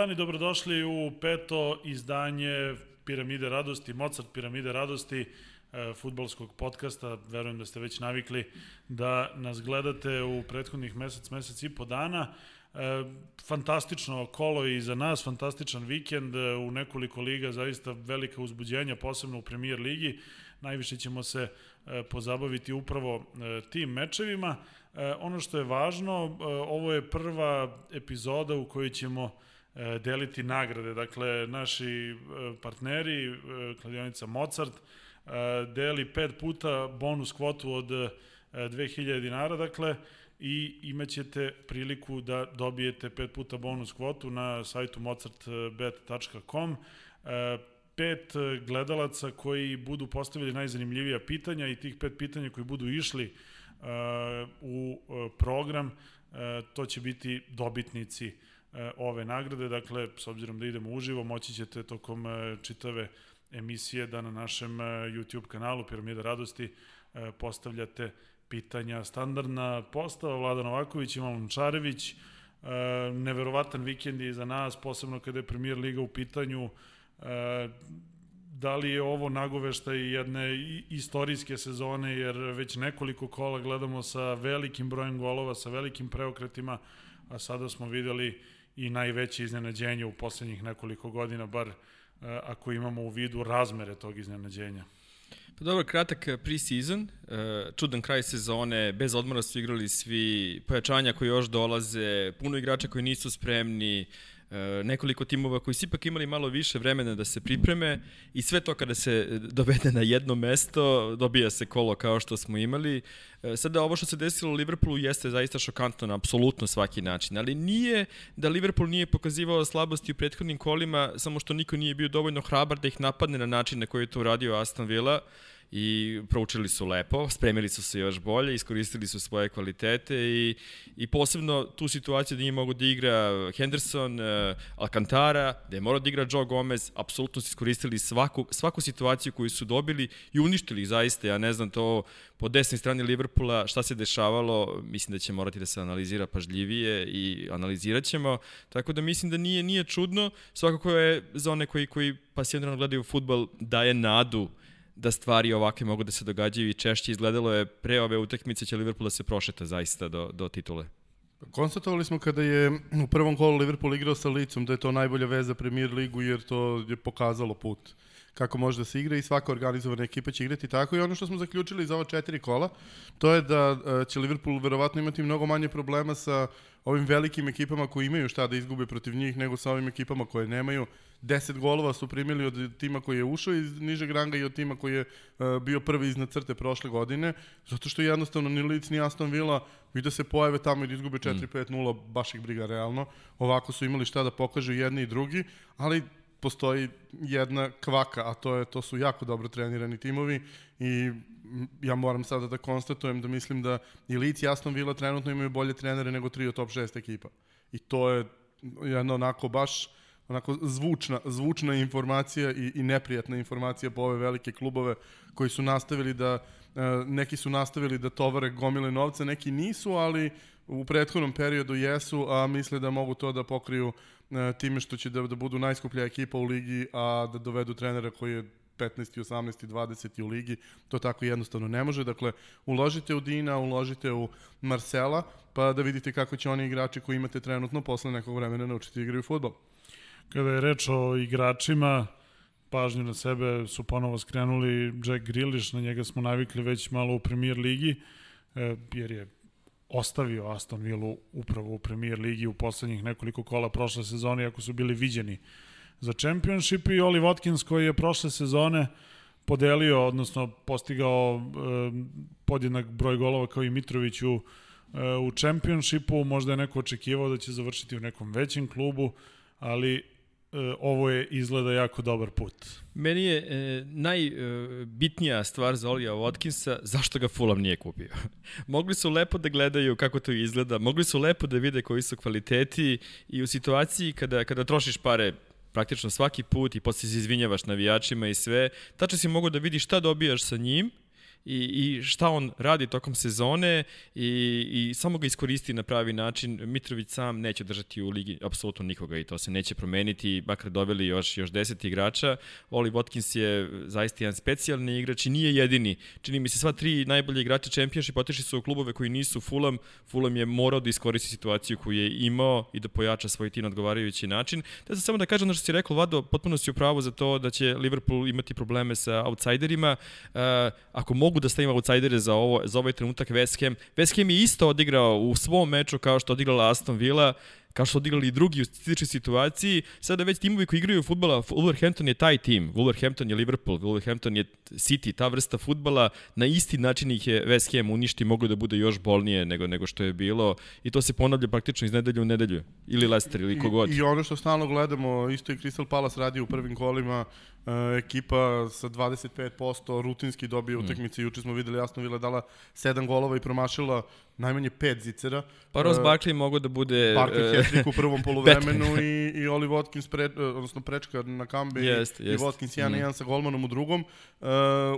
Dan i dobrodošli u peto izdanje Piramide radosti, Mozart Piramide radosti, e, futbolskog podcasta. Verujem da ste već navikli da nas gledate u prethodnih mesec, mesec i po dana. E, fantastično kolo i za nas, fantastičan vikend e, u nekoliko liga, zaista velika uzbuđenja, posebno u premier ligi. Najviše ćemo se pozabaviti upravo tim mečevima. Ono što je važno, ovo je prva epizoda u kojoj ćemo E, deliti nagrade. Dakle, naši e, partneri, e, kladionica Mozart, deli pet puta bonus kvotu od 2000 dinara, dakle, i imaćete priliku da dobijete pet puta bonus kvotu na sajtu mozartbet.com. Pet gledalaca koji budu postavili najzanimljivija pitanja i tih pet pitanja koji budu išli u program, to će biti dobitnici E, ove nagrade. Dakle, s obzirom da idemo uživo, moći ćete tokom e, čitave emisije da na našem e, YouTube kanalu Piramida radosti postavljate pitanja. Standardna postava Vlada Novaković i Malom Čarević. Neverovatan vikend je za nas, posebno kada je premier liga u pitanju. Da li je ovo nagovešta i jedne istorijske sezone, jer već nekoliko kola gledamo sa velikim brojem golova, sa velikim preokretima, a sada smo videli i najveće iznenađenje u poslednjih nekoliko godina, bar e, ako imamo u vidu razmere tog iznenađenja. Pa dobro, kratak pre-season, e, čudan kraj sezone, bez odmora su igrali svi, pojačanja koji još dolaze, puno igrača koji nisu spremni, E, nekoliko timova koji su ipak imali malo više vremena da se pripreme i sve to kada se dovede na jedno mesto, dobija se kolo kao što smo imali. E, sada ovo što se desilo u Liverpoolu jeste zaista šokantno na apsolutno svaki način, ali nije da Liverpool nije pokazivao slabosti u prethodnim kolima, samo što niko nije bio dovoljno hrabar da ih napadne na način na koji je to uradio Aston Villa i proučili su lepo, spremili su se još bolje, iskoristili su svoje kvalitete i, i posebno tu situaciju da nije mogu da igra Henderson, uh, Alcantara, da je morao da igra Joe Gomez, apsolutno su iskoristili svaku, svaku situaciju koju su dobili i uništili ih zaista, ja ne znam to po desnoj strani Liverpoola šta se dešavalo, mislim da će morati da se analizira pažljivije i analizirat ćemo, tako da mislim da nije nije čudno, svakako je za one koji, koji pasivno gledaju futbol daje nadu da stvari ovakve mogu da se događaju i češće izgledalo je pre ove utakmice će Liverpool da se prošeta zaista do, do titule. Konstatovali smo kada je u prvom kolu Liverpool igrao sa Licom da je to najbolja veza Premier ligu jer to je pokazalo put kako može da se igra i svaka organizovana ekipa će igrati tako i ono što smo zaključili za ova četiri kola, to je da e, će Liverpool verovatno imati mnogo manje problema sa ovim velikim ekipama koji imaju šta da izgube protiv njih nego sa ovim ekipama koje nemaju. 10 golova su primili od tima koji je ušao iz nižeg ranga i od tima koji je uh, bio prvi iznad crte prošle godine, zato što jednostavno ni Leeds ni Aston Villa vide da se pojave tamo i da izgube 4-5-0, mm. baš ih briga realno. Ovako su imali šta da pokažu jedni i drugi, ali postoji jedna kvaka, a to je to su jako dobro trenirani timovi i ja moram sada da konstatujem da mislim da i Leeds i Aston Villa trenutno imaju bolje trenere nego tri od top 6 ekipa. I to je jedna onako baš onako zvučna, zvučna informacija i, i neprijatna informacija po ove velike klubove koji su nastavili da e, neki su nastavili da tovare gomile novca, neki nisu, ali u prethodnom periodu jesu, a misle da mogu to da pokriju e, time što će da, da budu najskuplja ekipa u ligi, a da dovedu trenera koji je 15. 18. 20. u ligi, to tako jednostavno ne može. Dakle, uložite u Dina, uložite u Marcela, pa da vidite kako će oni igrači koji imate trenutno posle nekog vremena naučiti da igraju futbol. Kada je reč o igračima, pažnju na sebe su ponovo skrenuli Jack Grealish, na njega smo navikli već malo u premier ligi, e, jer je ostavio Aston Villa upravo u premier ligi u poslednjih nekoliko kola prošle sezone, ako su bili viđeni za championship. I Oli Watkins koji je prošle sezone podelio, odnosno postigao e, podjednak broj golova kao i Mitrović u, e, u championshipu, možda je neko očekivao da će završiti u nekom većem klubu, ali ovo je izgleda jako dobar put. Meni je e, najbitnija e, stvar za Olija Watkinsa zašto ga Fulham nije kupio. mogli su lepo da gledaju kako to izgleda, mogli su lepo da vide koji su kvaliteti i u situaciji kada, kada trošiš pare praktično svaki put i posle se izvinjavaš navijačima i sve, tačno si mogu da vidiš šta dobijaš sa njim i, i šta on radi tokom sezone i, i samo ga iskoristi na pravi način. Mitrović sam neće držati u ligi apsolutno nikoga i to se neće promeniti, makar doveli još, još deset igrača. Oli Watkins je zaista jedan specijalni igrač i nije jedini. Čini mi se sva tri najbolje igrača Championship otišli su u klubove koji nisu Fulham. Fulham je morao da iskoristi situaciju koju je imao i da pojača svoj tim na odgovarajući način. Da sam samo da kažem ono što si rekao, Vado, potpuno si upravo za to da će Liverpool imati probleme sa outsiderima. Uh, ako mogu da stavim outsidere za, ovo, za ovaj trenutak West Ham, West Ham je isto odigrao u svom meču kao što odigrala Aston Villa, kao što odigrali i drugi u sličnoj situaciji, sada već timovi koji igraju futbala, Wolverhampton je taj tim, Wolverhampton je Liverpool, Wolverhampton je City, ta vrsta futbala, na isti način ih je West Ham uništi, mogu da bude još bolnije nego, nego što je bilo i to se ponavlja praktično iz nedelju u nedelju, ili Leicester ili kogod. I, I ono što stalno gledamo, isto i Crystal Palace radi u prvim kolima, uh, ekipa sa 25% rutinski dobije mm. utakmice, juče smo videli jasno Vila dala 7 golova i promašila najmanje 5 zicera. Pa Ross uh, Barkley mogu da bude... Barkley uh, hat u prvom poluvremenu i, i Oli Watkins, pre, odnosno prečka na kambi jest, jest. i Watkins 1-1 mm. sa golmanom u drugom. Uh,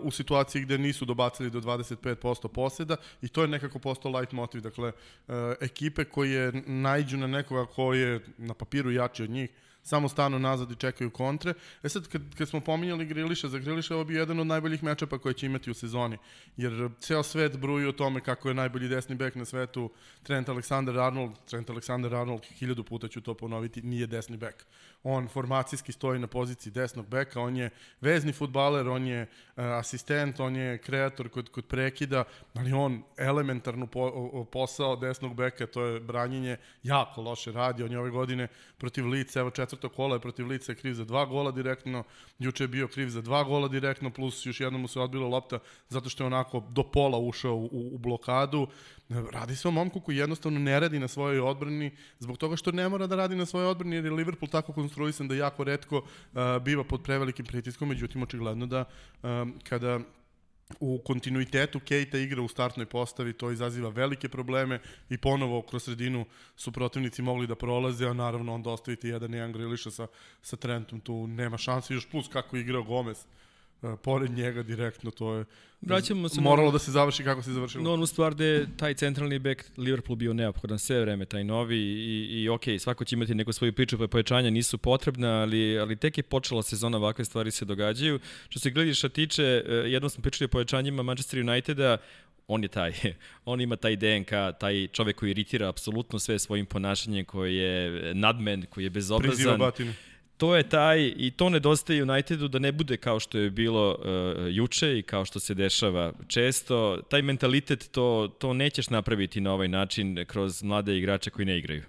u situaciji gde nisu dobacili do 25% poseda i to je nekako postao light motiv. Dakle, uh, ekipe koje najđu na nekoga ko je na papiru jači od njih, samo stanu nazad i čekaju kontre. E sad, kad, kad smo pominjali Griliša, za Griliša ovo bi jedan od najboljih mečapa koje će imati u sezoni. Jer ceo svet bruji o tome kako je najbolji desni bek na svetu Trent Alexander-Arnold. Trent Alexander-Arnold, hiljadu puta ću to ponoviti, nije desni bek. On formacijski stoji na poziciji desnog beka, on je vezni futbaler, on je uh, asistent, on je kreator kod, kod prekida, ali on elementarnu po, o, posao desnog beka, to je branjenje, jako loše radi. On je ove godine protiv Lice, evo četvrto kola je protiv Lice kriv za dva gola direktno, juče je bio kriv za dva gola direktno, plus još jednom mu se odbila lopta zato što je onako do pola ušao u, u, blokadu. Radi se o momku koji jednostavno ne radi na svojoj odbrani zbog toga što ne mora da radi na svojoj odbrani jer je Liverpool tako konstruisan da jako redko uh, biva pod prevelikim pritiskom, međutim očigledno da um, kada u kontinuitetu Kejta igra u startnoj postavi, to izaziva velike probleme i ponovo kroz sredinu su protivnici mogli da prolaze, a naravno onda ostaviti jedan jedan Griliša sa, sa Trentom, tu nema šanse, još plus kako igrao Gomez pored njega direktno, to je Vraćamo se moralo na, da se završi kako se završilo. No, onu stvar da je taj centralni bek Liverpool bio neophodan sve vreme, taj novi i, i ok, svako će imati neku svoju priču, pa pojačanja nisu potrebna, ali, ali tek je počela sezona, ovakve stvari se događaju. Što se glediša tiče, e, jednom smo pričali o pojačanjima Manchester Uniteda, on je taj, on ima taj DNK, taj čovek koji iritira apsolutno sve svojim ponašanjem, koji je nadmen, koji je bezobrazan. Priziva to je taj, i to nedostaje Unitedu da ne bude kao što je bilo uh, juče i kao što se dešava često. Taj mentalitet, to, to nećeš napraviti na ovaj način kroz mlade igrače koji ne igraju.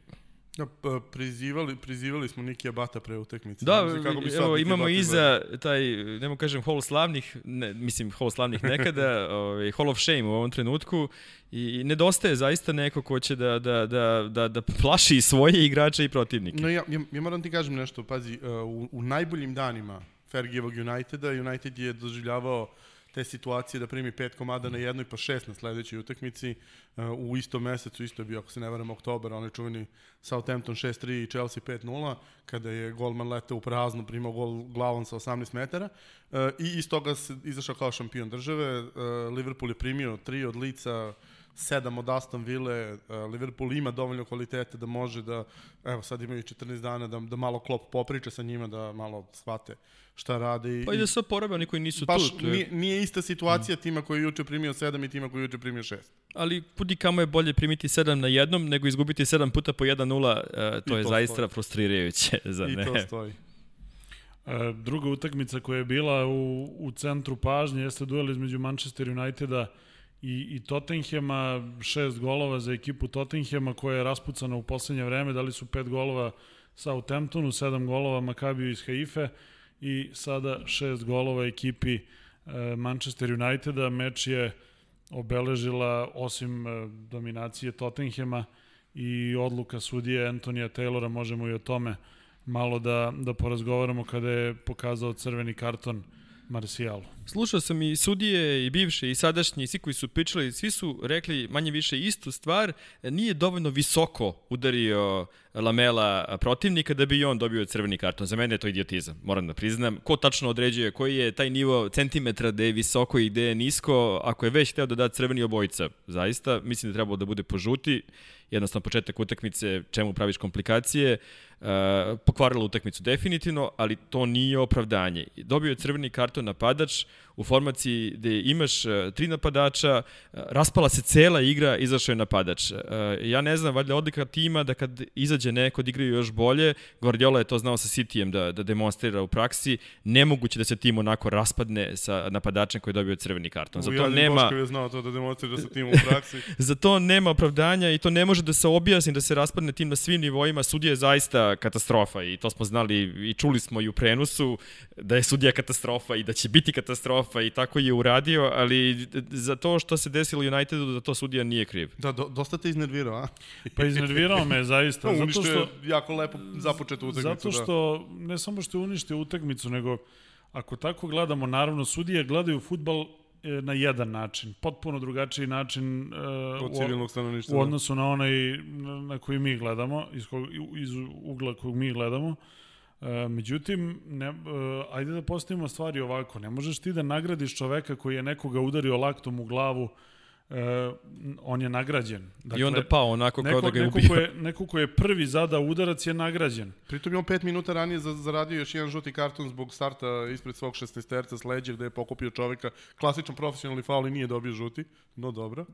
Ja, pa, prizivali, prizivali smo Nikija Bata pre utekmice. Da, kako bi evo, imamo iza taj, nemo kažem, hall slavnih, ne, mislim, hall slavnih nekada, ovaj, hall of shame u ovom trenutku i nedostaje zaista neko ko će da, da, da, da, da plaši svoje igrače i protivnike. No, ja, ja, ja moram ti kažem nešto, pazi, uh, u, u najboljim danima Fergijevog Uniteda, United je doživljavao te situacije da primi pet komada na jednoj pa šest na sledećoj utakmici uh, u istom mesecu, isto je bio ako se ne varam oktober, onaj čuveni Southampton 6-3 i Chelsea 5-0, kada je golman letao u prazno, primao gol glavom sa 18 metara uh, i iz toga se izašao kao šampion države. Uh, Liverpool je primio tri od lica sedam od Aston Ville, Liverpool ima dovoljno kvalitete da može da, evo sad imaju 14 dana, da, da malo klop popriča sa njima, da malo shvate šta rade. Pa i da se oporabe oni koji nisu baš tu. Baš nije, nije ista situacija mm. tima koji je juče primio 7 i tima koji je juče primio 6. Ali kudi kamo je bolje primiti 7 na jednom nego izgubiti 7 puta po 1-0, uh, to I je to zaista stoji. frustrirajuće za I ne. I to stoji. E, druga utakmica koja je bila u, u centru pažnje jeste duel između Manchester Uniteda i, i Tottenhema, šest golova za ekipu Tottenhema koja je raspucana u poslednje vreme, dali su pet golova Southamptonu, sedam golova Makabiju iz Haife i sada šest golova ekipi e, Manchester Uniteda. Meč je obeležila osim e, dominacije Tottenhema i odluka sudije Antonija Taylora, možemo i o tome malo da, da porazgovaramo kada je pokazao crveni karton Marcijalu. Slušao sam i sudije, i bivše, i sadašnji, i svi koji su pričali, svi su rekli manje više istu stvar, nije dovoljno visoko udario Lamela protivnika da bi on dobio crveni karton. Za mene je to idiotizam, moram da priznam. Ko tačno određuje koji je taj nivo centimetra gde je visoko i gde je nisko, ako je već hteo da da crveni obojica, zaista, mislim da trebalo da bude požuti, jednostavno početak utakmice, čemu praviš komplikacije, uh, pokvarila utakmicu definitivno, ali to nije opravdanje. Dobio je crveni karton napadač, u formaciji gde imaš uh, tri napadača, uh, raspala se cela igra, izašao je napadač. Uh, ja ne znam, valjda odlika tima da kad izađe neko da igraju još bolje, Guardiola je to znao sa Cityjem da, da demonstrira u praksi, nemoguće da se tim onako raspadne sa napadačem koji je dobio crveni karton. Zato Zato nema... Boškov je znao to da demonstrira sa tim u praksi. Za to nema opravdanja i to ne može da se objasni da se raspadne tim na svim nivoima. Sudija je zaista katastrofa i to smo znali i čuli smo i u prenosu da je sudija katastrofa i da će biti katastrofa i tako je uradio, ali za to što se desilo Unitedu da to sudija nije kriv. Da, do, dosta te iznervirao, a? Pa iznervirao me zaista. No, zato uništio što, je jako lepo započetu utakmicu. zato što ne samo što je uništio utakmicu, nego ako tako gledamo, naravno, sudije gledaju futbal e, na jedan način, potpuno drugačiji način uh, Od civilnog stanovništva. u odnosu na onaj na, koji mi gledamo, iz, kog, iz ugla kojeg mi gledamo. E, međutim, ne, e, ajde da postavimo stvari ovako. Ne možeš ti da nagradiš čoveka koji je nekoga udario laktom u glavu, e, on je nagrađen. Dakle, I onda pao onako kao neko, da ga je neko ubio. ko je, neko ko je prvi zadao udarac je nagrađen. Pritom je on pet minuta ranije za- zaradio još jedan žuti karton zbog starta ispred svog 16-terca s leđa gde je pokupio čoveka. Klasičan profesionalni faul i nije dobio žuti. No dobro.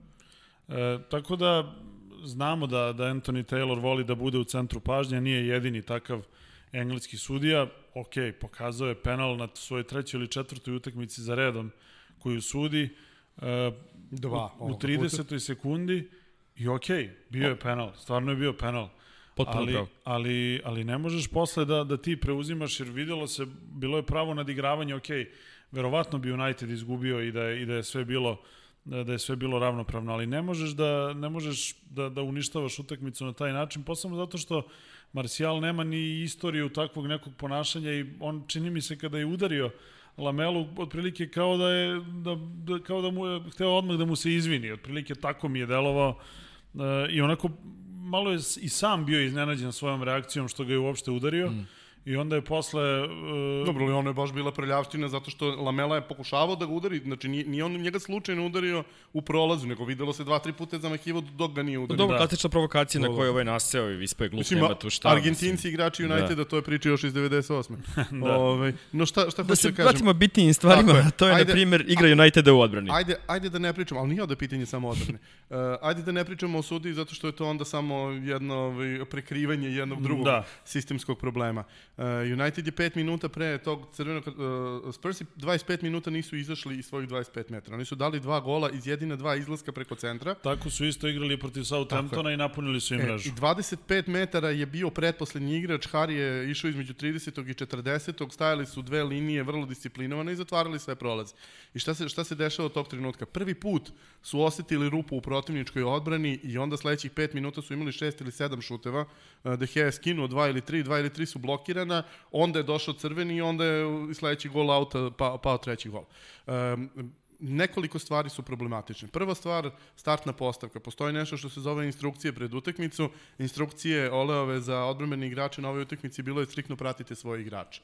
E, tako da znamo da, da Anthony Taylor voli da bude u centru pažnje, nije jedini takav engleski sudija. Ok, pokazao je penal na svojoj trećoj ili četvrtoj utakmici za redom koju sudi. E, Dva. u, u ovoga 30. sekundi i ok, bio je penal, stvarno je bio penal. Potpuno ali, pravo. ali, ali ne možeš posle da, da ti preuzimaš, jer videlo se, bilo je pravo nadigravanje, ok, verovatno bi United izgubio i da je, i da je sve bilo da da je sve bilo ravnopravno, ali ne možeš da ne možeš da da uništavaš utakmicu na taj način, posebno zato što Martial nema ni istoriju takvog nekog ponašanja i on čini mi se kada je udario Lamelu otprilike kao da je da, da kao da mu je hteo odmah da mu se izvini, otprilike tako mi je delovao e, i onako malo je i sam bio iznenađen svojom reakcijom što ga je uopšte udario. Mm. I onda je posle... Uh, Dobro, ali ono je baš bila prljavština zato što Lamela je pokušavao da ga udari, znači nije, nije on njega slučajno udario u prolazu, nego videlo se dva, tri puta je zamahivao dok ga nije udario. Dobro, Da. klasična provokacija na Dobro. kojoj je ovaj naseo i ispao je glup, Mislim, nema tu šta. Argentinci mislim. igrači Uniteda, da. to je priča još iz 98. da. Ove, no šta, šta Da hoću se da kažem? vratimo bitnijim stvarima, Tako je. to je, Ajde. na primjer, igra Uniteda u odbrani. Ajde, ajde da ne pričamo, ali nije ovde pitanje samo odbrane. Uh, ajde da ne pričamo o sudiji zato što je to onda samo jedno ovaj, prekrivanje jednog drugog Da. sistemskog problema. Uh, United je 5 minuta pre tog crvenog uh, Spursi 25 minuta nisu izašli iz svojih 25 metara. Oni su dali dva gola iz jedina dva izlaska preko centra. Tako su isto igrali protiv Southamptona i napunili su im E, mrežu. I 25 metara je bio pretposlednji igrač, Hari je išao između 30. i 40. Stajali su dve linije vrlo disciplinovane i zatvarali sve prolaze. I šta se, šta se dešava od tog trenutka? Prvi put su osetili rupu u protivničkoj odbrani i onda sledećih 5 minuta su imali 6 ili 7 šuteva. E, De Gea je skinuo 2 ili 3, 2 ili 3 su blokirana, onda je došao crveni i onda je sledeći gol auta pao, pao treći gol. Um, nekoliko stvari su problematične. Prva stvar, startna postavka. Postoji nešto što se zove instrukcije pred utakmicu. Instrukcije Oleove za odbrambene igrače na ovoj utakmici bilo je striktno pratite svoje igrače.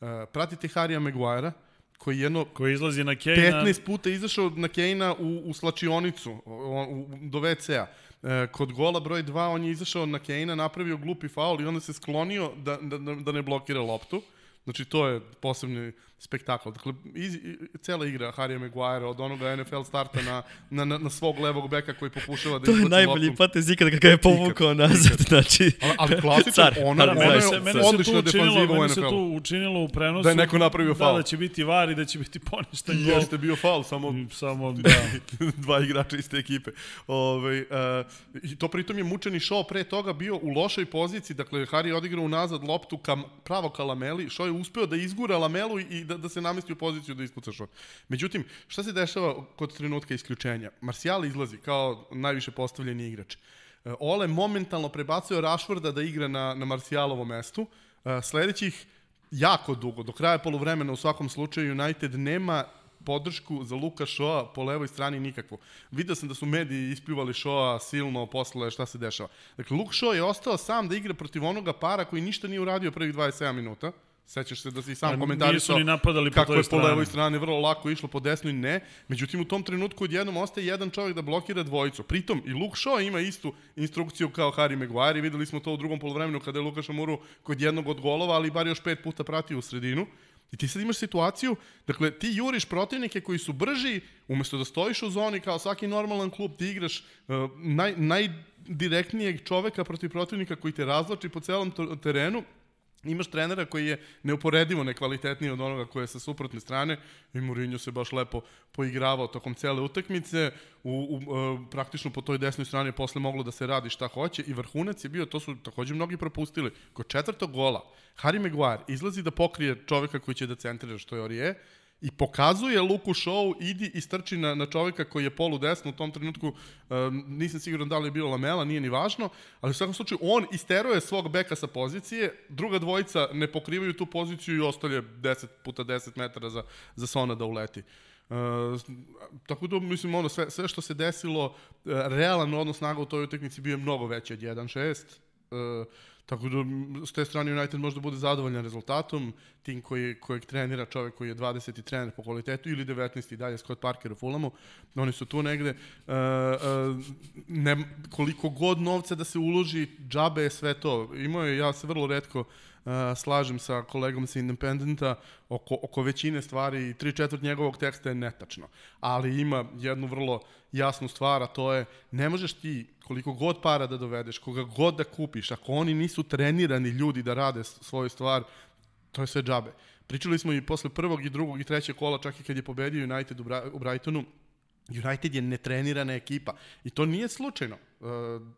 Uh, pratite Harija Maguire, koji je jedno Koji izlazi na Kane 15 puta izašao na Kejna u, u slačionicu, o- u, do WC-a. E, kod gola broj 2 on je izašao na Kejna, napravio glupi faul i onda se sklonio da, da, da, ne blokira loptu. Znači, to je posebni spektakl. Dakle, iz, i- cela igra Harija Maguire od onoga NFL starta na, na, na, na svog levog beka koji pokušava da To je najbolji potez ikada kada ga je povukao nazad, znači... Ali, ali klasičan, ona, ali ona Meni je se, se odlična defanziva u meni se NFL-u. tu učinilo u prenosu Da je neko napravio Da, faul. da će biti var i da će biti poništen gol. Jeste bio faul, samo Samo, da. dva igrača iz te ekipe. Ove, uh, I to pritom je mučeni show pre toga bio u lošoj poziciji, dakle Harry je odigrao unazad loptu kam, pravo ka Lameli, što je uspeo da izgura Lamelu i da, da se namesti u poziciju da ispuca šut. Međutim, šta se dešava kod trenutka isključenja? Marcial izlazi kao najviše postavljeni igrač. E, Ole momentalno prebacuje Rashforda da igra na, na Marcialovom mestu. E, Sledećih jako dugo, do kraja polovremena u svakom slučaju United nema podršku za Luka Šoa po levoj strani nikakvu. Video sam da su mediji ispljuvali Šoa silno posle šta se dešava. Dakle, Luke Shaw je ostao sam da igra protiv onoga para koji ništa nije uradio prvih 27 minuta. Sećaš se da si sam komentarisao ni napadali po kako toj je po levoj strani vrlo lako išlo po desnoj ne. Međutim, u tom trenutku odjednom ostaje jedan čovjek da blokira dvojicu. Pritom i Luke Shaw ima istu instrukciju kao Harry Maguire i videli smo to u drugom polovremenu kada je Luka Šamuru kod jednog od golova, ali bar još pet puta pratio u sredinu. I ti sad imaš situaciju, dakle, ti juriš protivnike koji su brži, umesto da stojiš u zoni kao svaki normalan klub, ti igraš uh, naj, najdirektnijeg čoveka protiv protivnika koji te razlači po celom terenu, imaš trenera koji je neuporedivo nekvalitetniji od onoga koji je sa suprotne strane i Mourinho se baš lepo poigravao tokom cele utakmice, u, u, e, praktično po toj desnoj strani je posle moglo da se radi šta hoće i vrhunac je bio, to su takođe mnogi propustili, kod četvrtog gola Harry Maguire izlazi da pokrije čoveka koji će da centrira što je Orije, i pokazuje Luku Show, idi i strči na, na čoveka koji je polu desno u tom trenutku, um, nisam siguran da li je bilo Lamela, nije ni važno, ali u svakom slučaju on isteruje svog beka sa pozicije, druga dvojica ne pokrivaju tu poziciju i ostavlja 10 puta 10 metara za, za Sona da uleti. Uh, tako da, mislim, ono, sve, sve što se desilo, uh, realan odnos snaga u toj utakmici bio je mnogo veći od 1-6. Uh, Tako da, s te strane United može da bude zadovoljan rezultatom. Tim koji, kojeg trenira čovek koji je 20. trener po kvalitetu ili 19. i dalje Scott Parker u Fulhamu. Oni su tu negde. Uh, uh, ne, koliko god novca da se uloži, džabe je sve to. Imao je, ja se vrlo redko slažem sa kolegom sa Independenta oko, oko većine stvari i tri četvrt njegovog teksta je netačno. Ali ima jednu vrlo jasnu stvar, a to je ne možeš ti koliko god para da dovedeš, koga god da kupiš, ako oni nisu trenirani ljudi da rade svoju stvar, to je sve džabe. Pričali smo i posle prvog i drugog i trećeg kola, čak i kad je pobedio United u, Brightonu, United je netrenirana ekipa i to nije slučajno. Uh,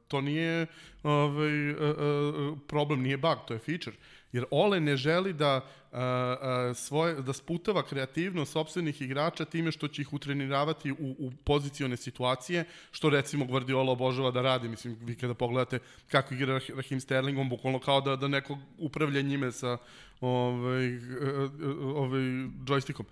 to nije ovaj, uh, uh, problem, nije bug, to je feature. Jer Ole ne želi da uh, uh, svoje da sputava kreativnost sopstvenih igrača time što će ih utreniravati u, u pozicione situacije, što recimo Guardiola obožava da radi. Mislim, vi kada pogledate kako igra Rah- Raheem Sterling, on bukvalno kao da, da neko upravlja njime sa ovaj, ovaj joystickom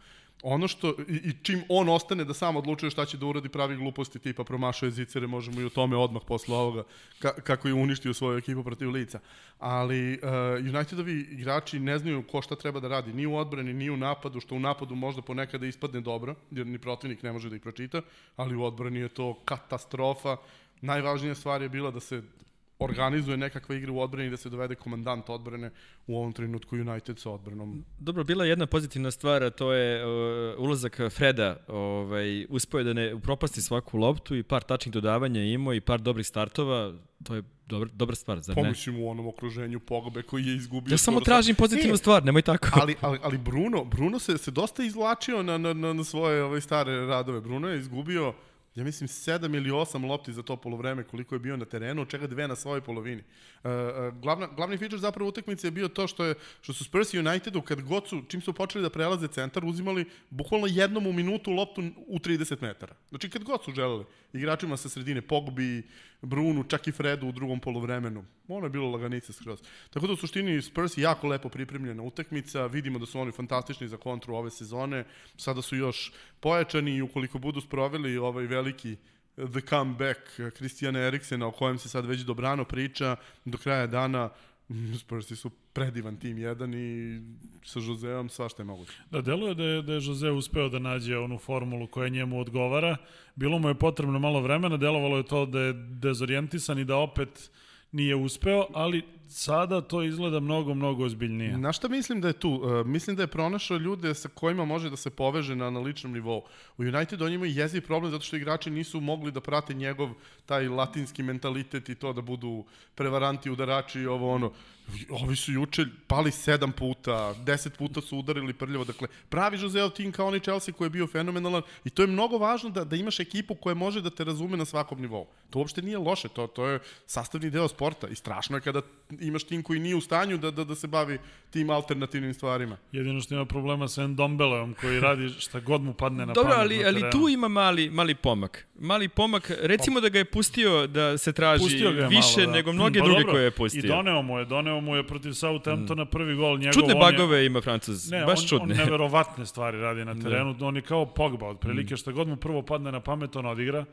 ono što, i, i čim on ostane da sam odlučuje šta će da uradi pravi gluposti tipa promašuje zicere, možemo i o tome odmah posle ovoga, ka, kako je uništio svoju ekipu protiv lica. Ali uh, Unitedovi igrači ne znaju ko šta treba da radi, ni u odbrani, ni u napadu, što u napadu možda ponekada ispadne dobro, jer ni protivnik ne može da ih pročita, ali u odbrani je to katastrofa. Najvažnija stvar je bila da se organizuje nekakva igra u odbrani da se dovede komandant odbrane u ovom trenutku United sa odbranom. Dobro, bila je jedna pozitivna stvar, a to je uh, ulazak Freda. Ovaj, uspeo je da ne upropasti svaku loptu i par tačnih dodavanja imao i par dobrih startova. To je dobra, dobra stvar, zar ne? Pomoćim u onom okruženju Pogbe koji je izgubio. Ja samo tražim pozitivnu Nije. stvar, nemoj tako. ali, ali, ali Bruno, Bruno se, se dosta izvlačio na, na, na, na svoje ove stare radove. Bruno je izgubio, ja mislim, sedam ili osam lopti za to polovreme koliko je bio na terenu, od čega dve na svojoj polovini. Uh, glavna, glavni feature zapravo utakmice je bio to što, je, što su Spurs i Unitedu, kad god su, čim su počeli da prelaze centar, uzimali bukvalno jednom u minutu loptu u 30 metara. Znači, kad god su želeli, igračima sa sredine, Pogbi, Brunu, čak i Fredu u drugom polovremenu. Ono je bilo laganica skroz. Tako da u suštini Spurs je jako lepo pripremljena utakmica, vidimo da su oni fantastični za kontru ove sezone, sada su još pojačani i ukoliko budu sproveli ovaj veliki the comeback Kristijana Eriksena o kojem se sad već dobrano priča, do kraja dana mm, Spursi su predivan tim jedan i sa Joseom svašta je moguće. Da, deluje da je, da je Jose uspeo da nađe onu formulu koja njemu odgovara. Bilo mu je potrebno malo vremena, delovalo je to da je dezorijentisan i da opet nije uspeo, ali sada to izgleda mnogo, mnogo ozbiljnije. Na šta mislim da je tu? Uh, mislim da je pronašao ljude sa kojima može da se poveže na, na ličnom nivou. U Unitedu on ima jeziv problem zato što igrači nisu mogli da prate njegov taj latinski mentalitet i to da budu prevaranti, udarači i ovo ono. Ovi su juče pali sedam puta, deset puta su udarili prljavo. Dakle, pravi Joseo tim kao onaj Chelsea koji je bio fenomenalan i to je mnogo važno da, da imaš ekipu koja može da te razume na svakom nivou. To uopšte nije loše, to, to je sastavni deo sporta i strašno je kada imaš tim koji nije u stanju da, da, da se bavi tim alternativnim stvarima. Jedino što ima problema sa Endombeleom koji radi šta god mu padne na Dobro, pamet ali, na ali terenu. tu ima mali, mali pomak. Mali pomak, recimo da ga je pustio da se traži Pustio ga je više malo, da. nego mnoge Pa druge dobro, koje je I pustio. doneo mu je, doneo mu je protiv Southamptona prvi gol njegov. Čudne on je- bagove ima Francuz, Ne, baš on, čudne. on neverovatne stvari radi na terenu. On je kao Pogba, otprilike šta god mu prvo padne na pamet, on odigra.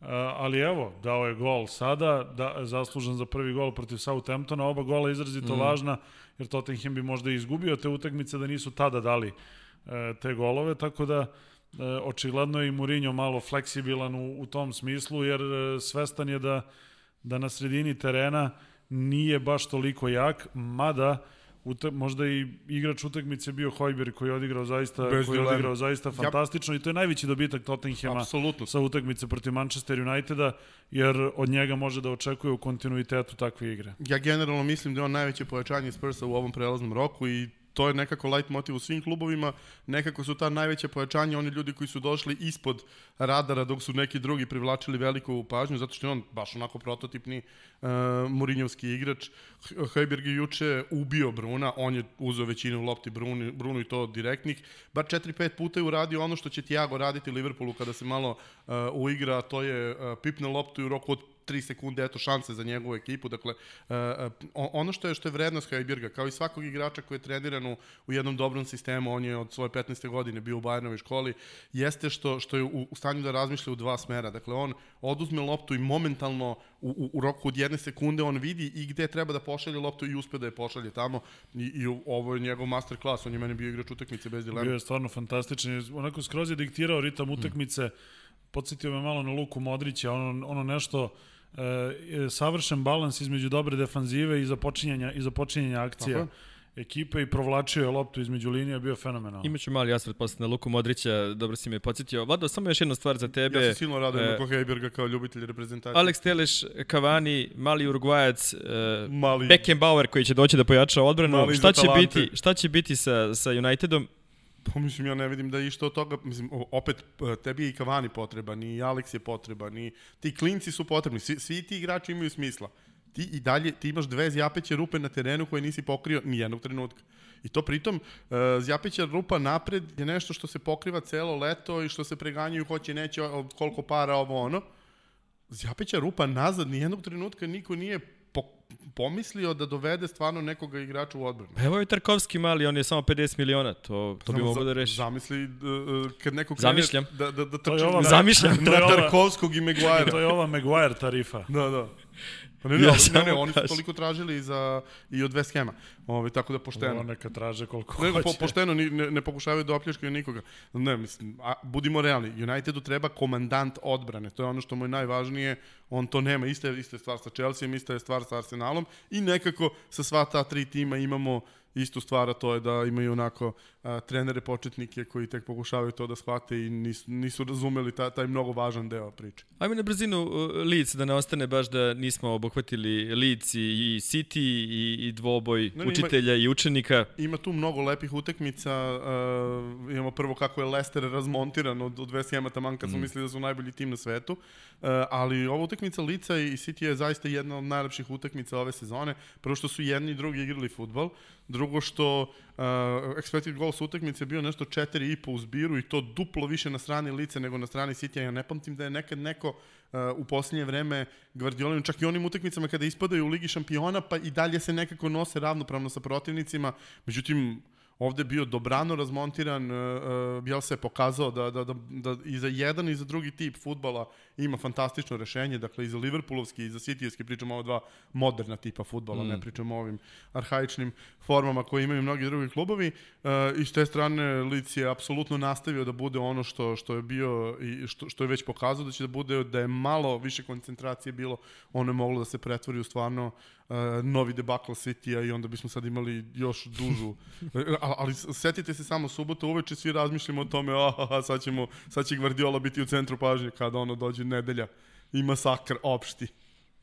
Uh, ali evo, dao je gol sada, da, zaslužen za prvi gol protiv Southamptona. Oba gola izrazito važna, jer Tottenham bi možda i izgubio te utakmice da nisu tada dali uh, te golove, tako da uh, očigledno je i Mourinho malo fleksibilan u, u tom smislu, jer uh, svestan je da, da na sredini terena nije baš toliko jak, mada Ute, možda i igrač utakmice bio Hojber koji je odigrao zaista Bez koji je odigrao zaista fantastično i to je najveći dobitak Tottenhema Apsolutno. sa utakmice protiv Manchester Uniteda jer od njega može da očekuje u kontinuitetu takve igre. Ja generalno mislim da je on najveće pojačanje Spursa u ovom prelaznom roku i to je nekako light motiv u svim klubovima, nekako su ta najveća pojačanja oni ljudi koji su došli ispod radara dok su neki drugi privlačili veliku pažnju, zato što je on baš onako prototipni uh, Mourinhovski igrač. H- Højbjerg je juče ubio Bruna, on je uzeo većinu lopti Brunu, Brunu i to direktnih, bar 4-5 puta je uradio ono što će Thiago raditi Liverpoolu kada se malo uh, uigra, to je uh, pipne loptu i u roku od 3 sekunde, eto šanse za njegovu ekipu. Dakle, uh, uh, ono što je što je vrednost Hajbirga, kao i svakog igrača koji je treniran u, u jednom dobrom sistemu, on je od svoje 15. godine bio u Bajernovoj školi, jeste što što je u, u stanju da razmišlja u dva smera. Dakle, on oduzme loptu i momentalno u, u, u roku od jedne sekunde on vidi i gde treba da pošalje loptu i uspe da je pošalje tamo. I, i ovo je njegov master klas, on je meni bio igrač utakmice bez dilema. Bio je stvarno fantastičan. Onako skroz je diktirao ritam utakmice. Podsjetio me malo na Luku Modrića, ono, ono nešto e, savršen balans između dobre defanzive i započinjanja, i započinjanja akcija Tako ekipe i provlačio je loptu između linija, bio je fenomenalno. Imaću mali asfalt posle na Luku Modrića, dobro si me podsjetio. Vlado, samo još jedna stvar za tebe. Ja se silno radujem e, oko Hejberga kao ljubitelj reprezentacije. Alex Teleš, Cavani, mali Urugvajac, e, Mali- Beckenbauer koji će doći da pojača odbranu. Mali Šta će Atalante. biti, šta će biti sa, sa Unitedom? Pa mislim, ja ne vidim da je išta od toga, mislim, opet, e, tebi je i Cavani potreban, i Alex je potreban, i ti klinci su potrebni, svi, svi ti igrači imaju smisla. Ti i dalje, ti imaš dve zjapeće rupe na terenu koje nisi pokrio ni jednog trenutka. I to pritom, uh, zjapeća rupa napred je nešto što se pokriva celo leto i što se preganjaju hoće neće koliko para ovo ono. Zjapeća rupa nazad ni jednog trenutka niko nije po, pomislio da dovede stvarno nekoga igrača u odbranu. Pa evo je Tarkovski mali, on je samo 50 miliona, to, to bi mogo da reši. Zamisli uh, kad neko krene Zamišljam. da, da, da To je trči ova- na, Zamišljam. Na Tarkovskog i Maguire. To je ova Maguire tarifa. Da, da. Pa ne, ne, Ja ne, ne, oni su toliko tražili za, i od West Hama. Ove, tako da Ovo pošteno. neka traže koliko po, hoće. pošteno, ni, ne, ne pokušavaju da opljačkaju nikoga. Ne, mislim, a, budimo realni. Unitedu treba komandant odbrane. To je ono što mu je najvažnije. On to nema. Ista je, ista je stvar sa Chelsea, ista je stvar sa Arsenalom. I nekako sa sva ta tri tima imamo istu stvar, a to je da imaju onako a, trenere početnike koji tek pokušavaju to da shvate i nisu, nisu razumeli ta, taj mnogo važan deo priče. Ajme na brzinu uh, Leeds, da ne ostane baš da nismo obuhvatili Leeds i, i City i, i dvoboj Ne, ne, ima- učitelja i učenika. Ima tu mnogo lepih utakmica. Uh, imamo prvo kako je Leicester razmontiran od, od West Hama taman kad su mislili da su najbolji tim na svetu. Uh, ali ova utakmica Lica i City je zaista jedna od najlepših utakmica ove sezone. Prvo što su jedni i drugi igrali futbol. Drugo što uh, expected goals utakmice bio nešto 4,5 u zbiru i to duplo više na strani Lice nego na strani City. Ja ne pamtim da je nekad neko uh, u posljednje vreme Guardiolinu, čak i onim utakmicama kada ispadaju u Ligi šampiona, pa i dalje se nekako nose ravnopravno sa protivnicima. Međutim, ovde je bio dobrano razmontiran, uh, Bielsa je pokazao da, da, da, da i za jedan i za drugi tip futbala ima fantastično rešenje, dakle i za Liverpoolovski i za Cityjevski, pričamo o dva moderna tipa futbala, mm. ne pričamo o ovim arhaičnim formama koje imaju mnogi drugi klubovi. Uh, I s te strane Leeds je apsolutno nastavio da bude ono što, što je bio i što, što je već pokazao da će da bude, da je malo više koncentracije bilo, ono je moglo da se pretvori u stvarno uh, novi debakl City-a i onda bismo sad imali još dužu. ali, ali setite se samo subota uveče svi razmišljamo o tome, a, sad, ćemo, sad će Guardiola biti u centru pažnje kada ono dođe nedelja i masakr opšti.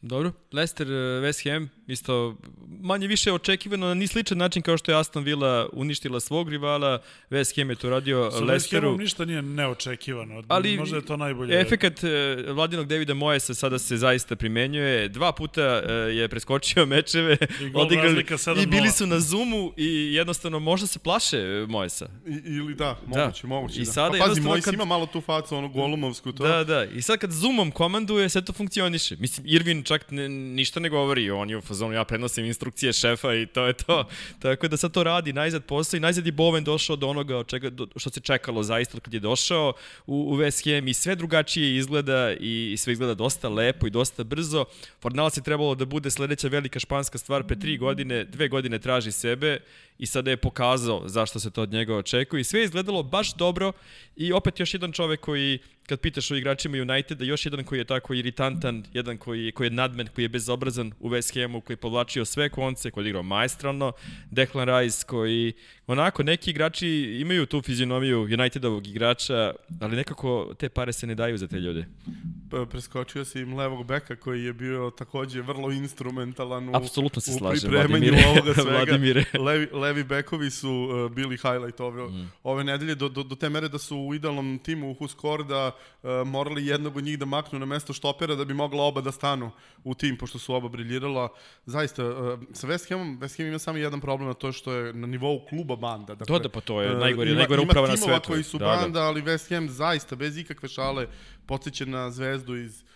Dobro. Leicester, uh, West Ham, isto manje više očekivano na ni sličan način kao što je Aston Villa uništila svog rivala, West Ham je to radio Sa Leicesteru. Hamom ništa nije neočekivano. Ali Možda je to najbolje. Efekat e, vladinog Davida Moyesa sada se zaista primenjuje. Dva puta e, je preskočio mečeve, I 7:0. i bili su na Zoomu i jednostavno možda se plaše Moyesa. I, ili da, Da. moguće, moguće. I da. sada pa pazi, moj kad- ima malo tu facu, ono golumovsku, to. Da, da. I sad kad Zoomom komanduje, sve to funkcioniše. Mislim, Irvin čak ne, ništa ne govori. On je u fazonu, ja prenosim instrukcije šefa i to je to. Tako da sad to radi, najzad posao i najzad je Bowen došao do onoga čega, do, što se čekalo zaista kad je došao u, u West Ham i sve drugačije izgleda i, i sve izgleda dosta lepo i dosta brzo. Fornals je trebalo da bude sledeća velika španska stvar pre tri godine, dve godine traži sebe i sada je pokazao zašto se to od njega očekuje i sve je izgledalo baš dobro i opet još jedan čovek koji kad pitaš o igračima Uniteda, još jedan koji je tako iritantan, jedan koji, koji je nadmen, koji je bezobrazan u West Hamu, koji je povlačio sve konce, koji je igrao majstralno, Declan Rice koji, onako, neki igrači imaju tu fizionomiju Unitedovog igrača, ali nekako te pare se ne daju za te ljude. P- preskočio si im levog beka koji je bio takođe vrlo instrumentalan u, Apsolutno se u slažem, Vladimire. ovoga svega. Vladimire. Levi, levi bekovi su uh, bili highlight ove, mm. ove nedelje do, do, do te mere da su u idealnom timu u Huskorda morali jednog od njih da maknu na mesto štopera da bi mogla oba da stanu u tim, pošto su oba briljirala. Zaista, uh, sa West Hamom, West Ham ima samo jedan problem, a to je što je na nivou kluba banda. Dakle, Da, da, pa to je uh, najgori- ima, najgora ima uprava na timova svetu. koji su Da, da. banda, ali West Ham zaista, bez ikakve šale, podsjeća na zvezdu iz uh,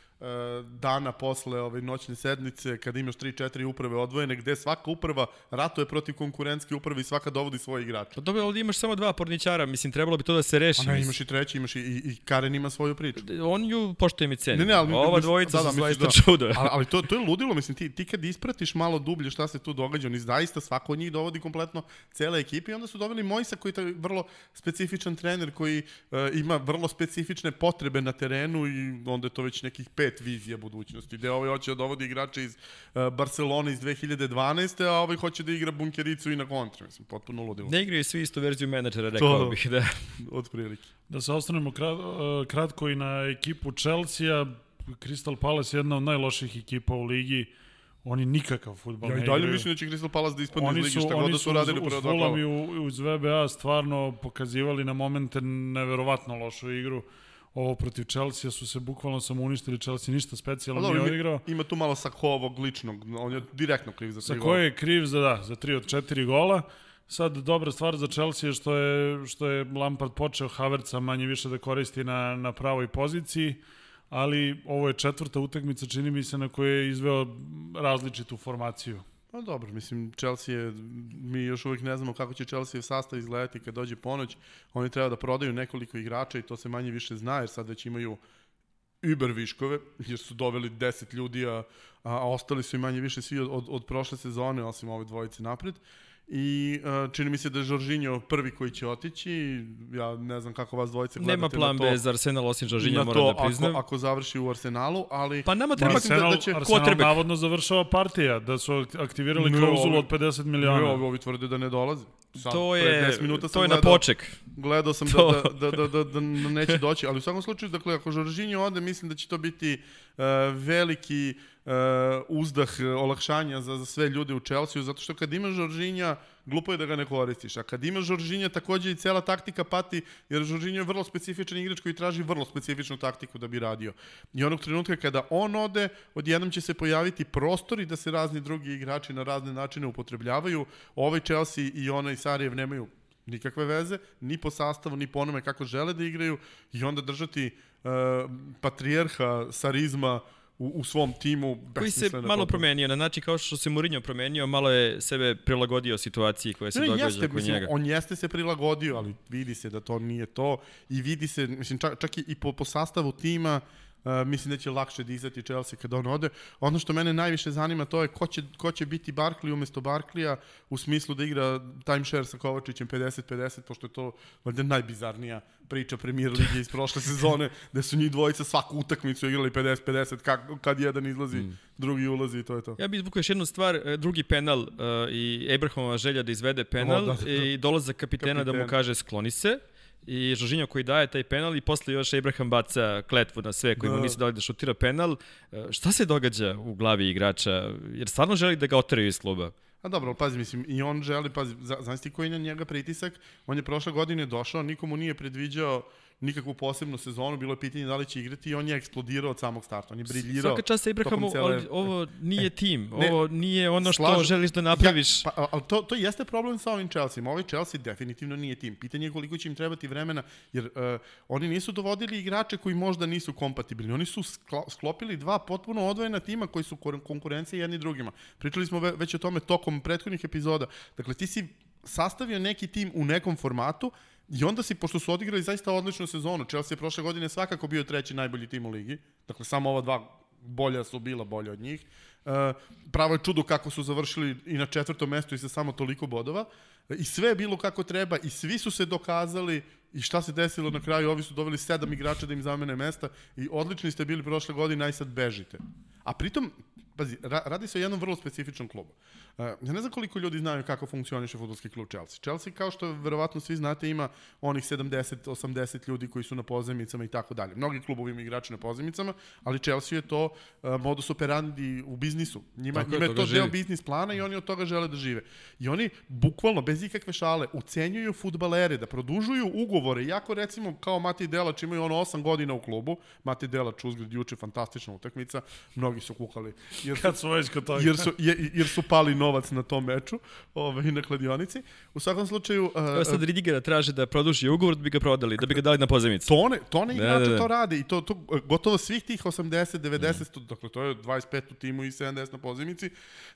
dana posle ove noćne sednice kada imaš 3-4 uprave odvojene gde svaka uprava ratuje protiv konkurentske uprave i svaka dovodi svoje igrače. Pa dobro, ovdje imaš samo dva porničara, mislim, trebalo bi to da se reši. A ne, imaš i treći, imaš i, i, i Karen ima svoju priču. On ju poštujem i cenim. Ne, ne, ali Ova dvojica da, da, su zaista čudo. ali, ali to, to je ludilo, mislim, ti, ti kad ispratiš malo dublje šta se tu događa, oni zaista svako od njih dovodi kompletno cele ekipe i onda su doveli Mojsa koji je vrlo specifičan trener koji uh, ima vrlo specifične potrebe na terenu i onda je to već nekih pet vizija budućnosti, gde ovaj hoće da dovodi igrače iz uh, Barcelone iz 2012. a ovaj hoće da igra bunkericu i na kontra, mislim, potpuno ludilo, Ne igraju svi istu verziju menadžera, rekao To- bih, da. od prilike. Da se ostanemo krat, uh, kratko i na ekipu Chelsea-a, Crystal Palace je jedna od najloših ekipa u ligi. Oni nikakav futbol Ja ne i dalje igraju. mislim da će Crystal Palace da ispadne iz Oni ligi su, šta god oni da su su radili uz, prva uz dva kola. i u- uz VBA stvarno pokazivali na momente neverovatno lošu igru. Ovo protiv Chelsea su se bukvalno samo uništili. Chelsea ništa specijalno Ali nije odigrao. ima, tu malo Sakovog ličnog, on je direktno kriv za tri koje je kriv za, da, za 3 od 4 gola. Sad, dobra stvar za Chelsea je što je, što je Lampard počeo Havertza manje više da koristi na, na pravoj poziciji, ali ovo je četvrta utakmica, čini mi se, na kojoj je izveo različitu formaciju. Pa dobro, mislim, Chelsea je, mi još uvijek ne znamo kako će Chelsea sastav izgledati kad dođe ponoć. Oni treba da prodaju nekoliko igrača i to se manje više zna, jer sad već imaju Uber viškove, jer su doveli 10 ljudi, a, a ostali su i manje više svi od, od, od prošle sezone, osim ove dvojice napred. I uh, čini mi se da je Žoržinjo prvi koji će otići. Ja ne znam kako vas dvojice gledate Nema plan na to. B za Arsenal osim Žoržinja, na moram to da priznam. ako, ako završi u Arsenalu, ali... Pa nama treba... mislim da- Arsenal, da će- Arsenal quarterback. navodno završava partija, da su aktivirali Ne, klauzulu od 50 Ne, miliona. ovi, ovi tvrde da ne dolaze. Sad, To je, 10 minuta sam to je na gledao- poček. Gledao sam To- da, da, da, da, da, da neće doći, ali u svakom slučaju, dakle, ako Žoržinjo ode, mislim da će to biti uh, veliki uh, uzdah uh, olakšanja za, za sve ljude u Chelsea, zato što kad imaš Žoržinja, glupo je da ga ne koristiš, a kad imaš Žoržinja, takođe i cela taktika pati, jer Žoržinjo je vrlo specifičan igrač koji traži vrlo specifičnu taktiku da bi radio. I onog trenutka kada on ode, odjednom će se pojaviti prostori da se razni drugi igrači na razne načine upotrebljavaju. Ovaj Chelsea i onaj Sarajev nemaju nikakve veze, ni po sastavu, ni po onome kako žele da igraju i onda držati uh, patrijarha Sarizma u, u svom timu. Koji se malo potpuno. promenio, na način kao što se Mourinho promenio, malo je sebe prilagodio situaciji koja se Ne, događa jeste, oko mislim, njega. on jeste se prilagodio, ali vidi se da to nije to i vidi se, mislim, čak, čak i po, po sastavu tima, Uh, mislim da će lakše dizati Chelsea kada on ode. Ono što mene najviše zanima to je ko će, ko će biti Barkley umesto Barkleya u smislu da igra timeshare sa Kovačićem 50-50, pošto je to valjda najbizarnija priča Premier Lige iz prošle sezone, gde su njih dvojica svaku utakmicu igrali 50-50, kad, kad jedan izlazi, mm. drugi ulazi i to je to. Ja bih izvukao još jednu stvar, e, drugi penal uh, i Abrahamova želja da izvede penal O, da, da, da. i dolazak kapitena da mu kaže skloni se i Žoržinjo koji daje taj penal i posle još Abraham baca kletvu na sve koji mu Da. nisu dali da šutira penal. E, Šta se događa u glavi igrača? Jer stvarno želi da ga oteraju iz kluba. A dobro, ali pazi, mislim, i on želi, pazi, znaš ti koji je na njega pritisak, on je prošle godine došao, nikomu nije predviđao nikakvu posebnu sezonu, bilo je pitanje da li će igrati i on je eksplodirao od samog starta, on je briljirao. Svaka čast Ibrahamu, cele... ali ovo nije tim, ne, ovo nije ono što slažu, želiš da napraviš. Ja, pa, ali to, to jeste problem sa ovim Chelsea. Ovaj Chelsea definitivno nije tim. Pitanje je koliko će im trebati vremena, jer uh, oni nisu dovodili igrače koji možda nisu kompatibilni. Oni su sklopili dva potpuno odvojena tima koji su konkurencije jedni drugima. Pričali smo već o tome tokom prethodnih epizoda. Dakle, ti si sastavio neki tim u nekom formatu, I onda si, pošto su odigrali zaista odličnu sezonu, Chelsea je prošle godine svakako bio treći najbolji tim u ligi, dakle samo ova dva bolja su bila bolja od njih. Uh, pravo je čudo kako su završili i na četvrtom mestu i sa samo toliko bodova. I sve je bilo kako treba i svi su se dokazali i šta se desilo na kraju, ovi su doveli sedam igrača da im zamene mesta i odlični ste bili prošle godine, aj sad bežite. A pritom, pazi, ra radi se o jednom vrlo specifičnom klubu. Uh, ja ne znam koliko ljudi znaju kako funkcioniše futbolski klub Chelsea. Chelsea, kao što verovatno svi znate, ima onih 70-80 ljudi koji su na pozemicama i tako dalje. Mnogi klubovi imaju igrače na pozemicama, ali Chelsea je to uh, modus operandi u biznisu. Njima, njima je to živi. deo biznis plana i oni od toga žele da žive. I oni, bukvalno, bez ikakve šale, ucenjuju futbalere da produžuju ugovore, iako recimo kao Mati Delač imaju ono 8 godina u klubu, Mati Delač uzgled juče fantastična utakmica, mnogi su kukali. Jer su, Kad su već kod toga. Jer su, jer, jer su pali novac na tom meču ovaj, na kladionici. U svakom slučaju... Uh, to je sad Ridigera traže da produži ugovor da bi ga prodali, da bi ga dali na pozemicu. To ne, to ne igrače da, da, da. to rade i to, to gotovo svih tih 80, 90, mm. dakle to je 25 u timu i 70 na pozemici,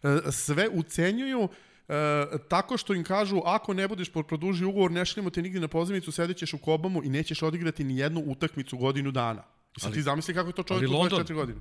uh, sve ucenjuju E, tako što im kažu ako ne budeš produži ugovor, ne šaljemo te nigde na pozivnicu, sedećeš u Kobamu i nećeš odigrati ni jednu utakmicu godinu dana. I sad ali, ti zamisli kako je to čovjek u 24 godine.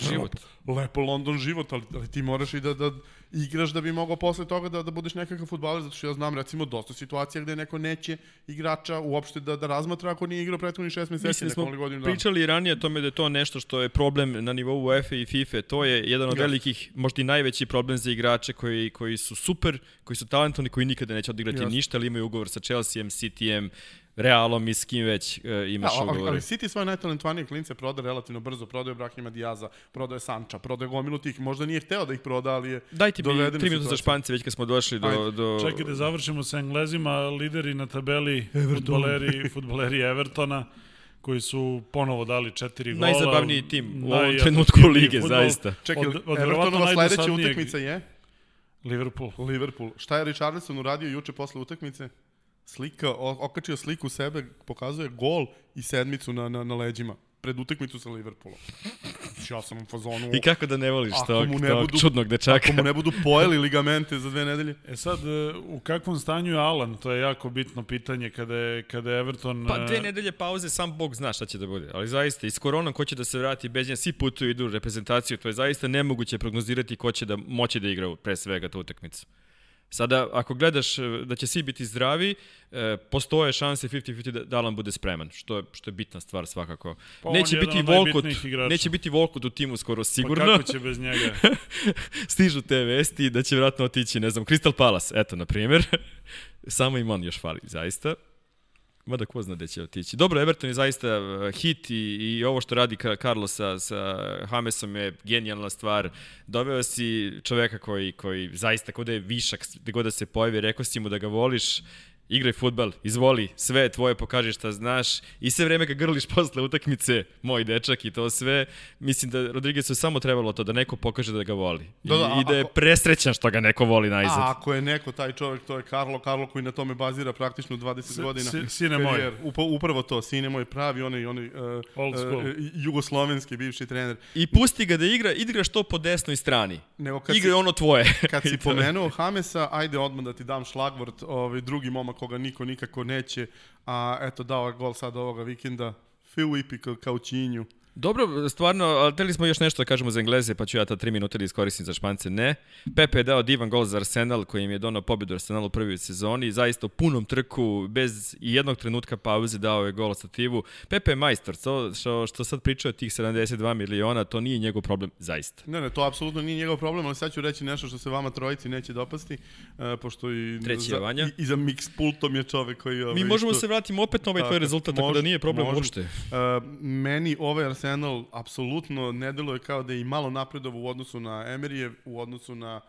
Život. Lepo London život, ali, ali ti moraš i da, da igraš da bi mogao posle toga da, da budeš nekakav futbaler, zato što ja znam recimo dosta situacija gde neko neće igrača uopšte da, da razmatra ako nije igrao prethodni šest meseci, Mislim, da smo godinu dana. pričali ranije o tome da je to nešto što je problem na nivou UEFA i FIFA, to je jedan od yes. velikih, možda i najveći problem za igrače koji, koji su super, koji su talentovni, koji nikada neće odigrati yes. ništa, ali imaju ugovor sa Chelsea, City-em, Realom i s kim već uh, imaš ja, ugovore. Ali City svoje najtalentovanije klince prodaje relativno brzo, prodaje Brahima Diaza, prodaje Sanča, prodaje gomilu tih, možda nije hteo da ih proda, ali je Dajte mi tri minuta za Špance već kad smo došli do... Ajde. do... Čekaj da završimo sa Englezima, lideri na tabeli, futboleri, futboleri Evertona koji su ponovo dali četiri gola. Najzabavniji tim u ovom trenutku lige, futbol. zaista. Čekaj, od, od Evertonova sledeća utakmica je? Liverpool. Liverpool. Šta je Richarlison uradio juče posle utakmice? Slika, okačio sliku sebe, pokazuje gol i sedmicu na, na, na leđima pred utakmicu sa Liverpoolom. Znači, ja sam u fazonu... I kako da ne voliš tog, ne tog budu, čudnog dečaka? Ako mu ne budu pojeli ligamente za dve nedelje. E sad, e, u kakvom stanju je Alan? To je jako bitno pitanje kada je, kada je Everton... Pa dve e, nedelje pauze, sam Bog zna šta će da bude. Ali zaista, iz koronom ko će da se vrati bez nje, svi putuju idu u reprezentaciju, to je zaista nemoguće prognozirati ko će da moći da igra pre svega tu utakmicu. Sada, ako gledaš e, da će svi biti zdravi, e, postoje šanse 50-50 da, da Alan bude spreman, što je, što je bitna stvar svakako. Pa neće, biti Volkut, neće biti Volkut u timu skoro pa sigurno. Pa kako će bez njega? Stižu te vesti da će vratno otići, ne znam, Crystal Palace, eto, na primjer. Samo im on još fali, zaista. Mada ko zna gde će otići. Dobro, Everton je zaista uh, hit i, i ovo što radi Carlos sa, sa Hamesom je genijalna stvar. Doveo si čoveka koji, koji zaista kod da je višak, gde god da se pojavi, rekao si mu da ga voliš, igraj futbal, izvoli, sve tvoje, pokaži šta znaš i sve vreme ga grliš posle utakmice, moj dečak i to sve. Mislim da Rodriguezu samo trebalo to, da neko pokaže da ga voli. Da, da, I, I da je presrećan što ga neko voli najzad. A ako je neko taj čovjek, to je Karlo, Karlo koji na tome bazira praktično 20 S, godina. Si, sine moj. Upo, upravo to, sine moj pravi, onaj, onaj uh, Old school. uh, jugoslovenski bivši trener. I pusti ga da igra, igraš to po desnoj strani. Nego kad Igra si, ono tvoje. Kad si pomenuo Hamesa, ajde odmah da ti dam šlagvort, ovaj, drugi momak koga niko nikako neće, a eto dao je gol sad ovoga vikenda, Filipi Kaučinju. Dobro, stvarno, ali teli smo još nešto da kažemo za Engleze, pa ću ja ta tri minuta da iskoristim za Špance. Ne. Pepe je dao divan gol za Arsenal, koji im je donao pobedu Arsenalu u prvoj sezoni. Zaista u punom trku, bez jednog trenutka pauze dao je gol stativu. Pepe je majstor, to što, što sad pričao o tih 72 miliona, to nije njegov problem, zaista. Ne, ne, to apsolutno nije njegov problem, ali sad ću reći nešto što se vama trojici neće dopasti, uh, pošto i, Treći za, i, i za mix pultom je čovek koji... Ovaj, Mi možemo što, se vratiti opet na ovaj tvoj rezultat, tako da nije problem možem, uopšte. Uh, meni ovaj Arsenal apsolutno ne deluje kao da je i malo napredovo u odnosu na Emeryje, u odnosu na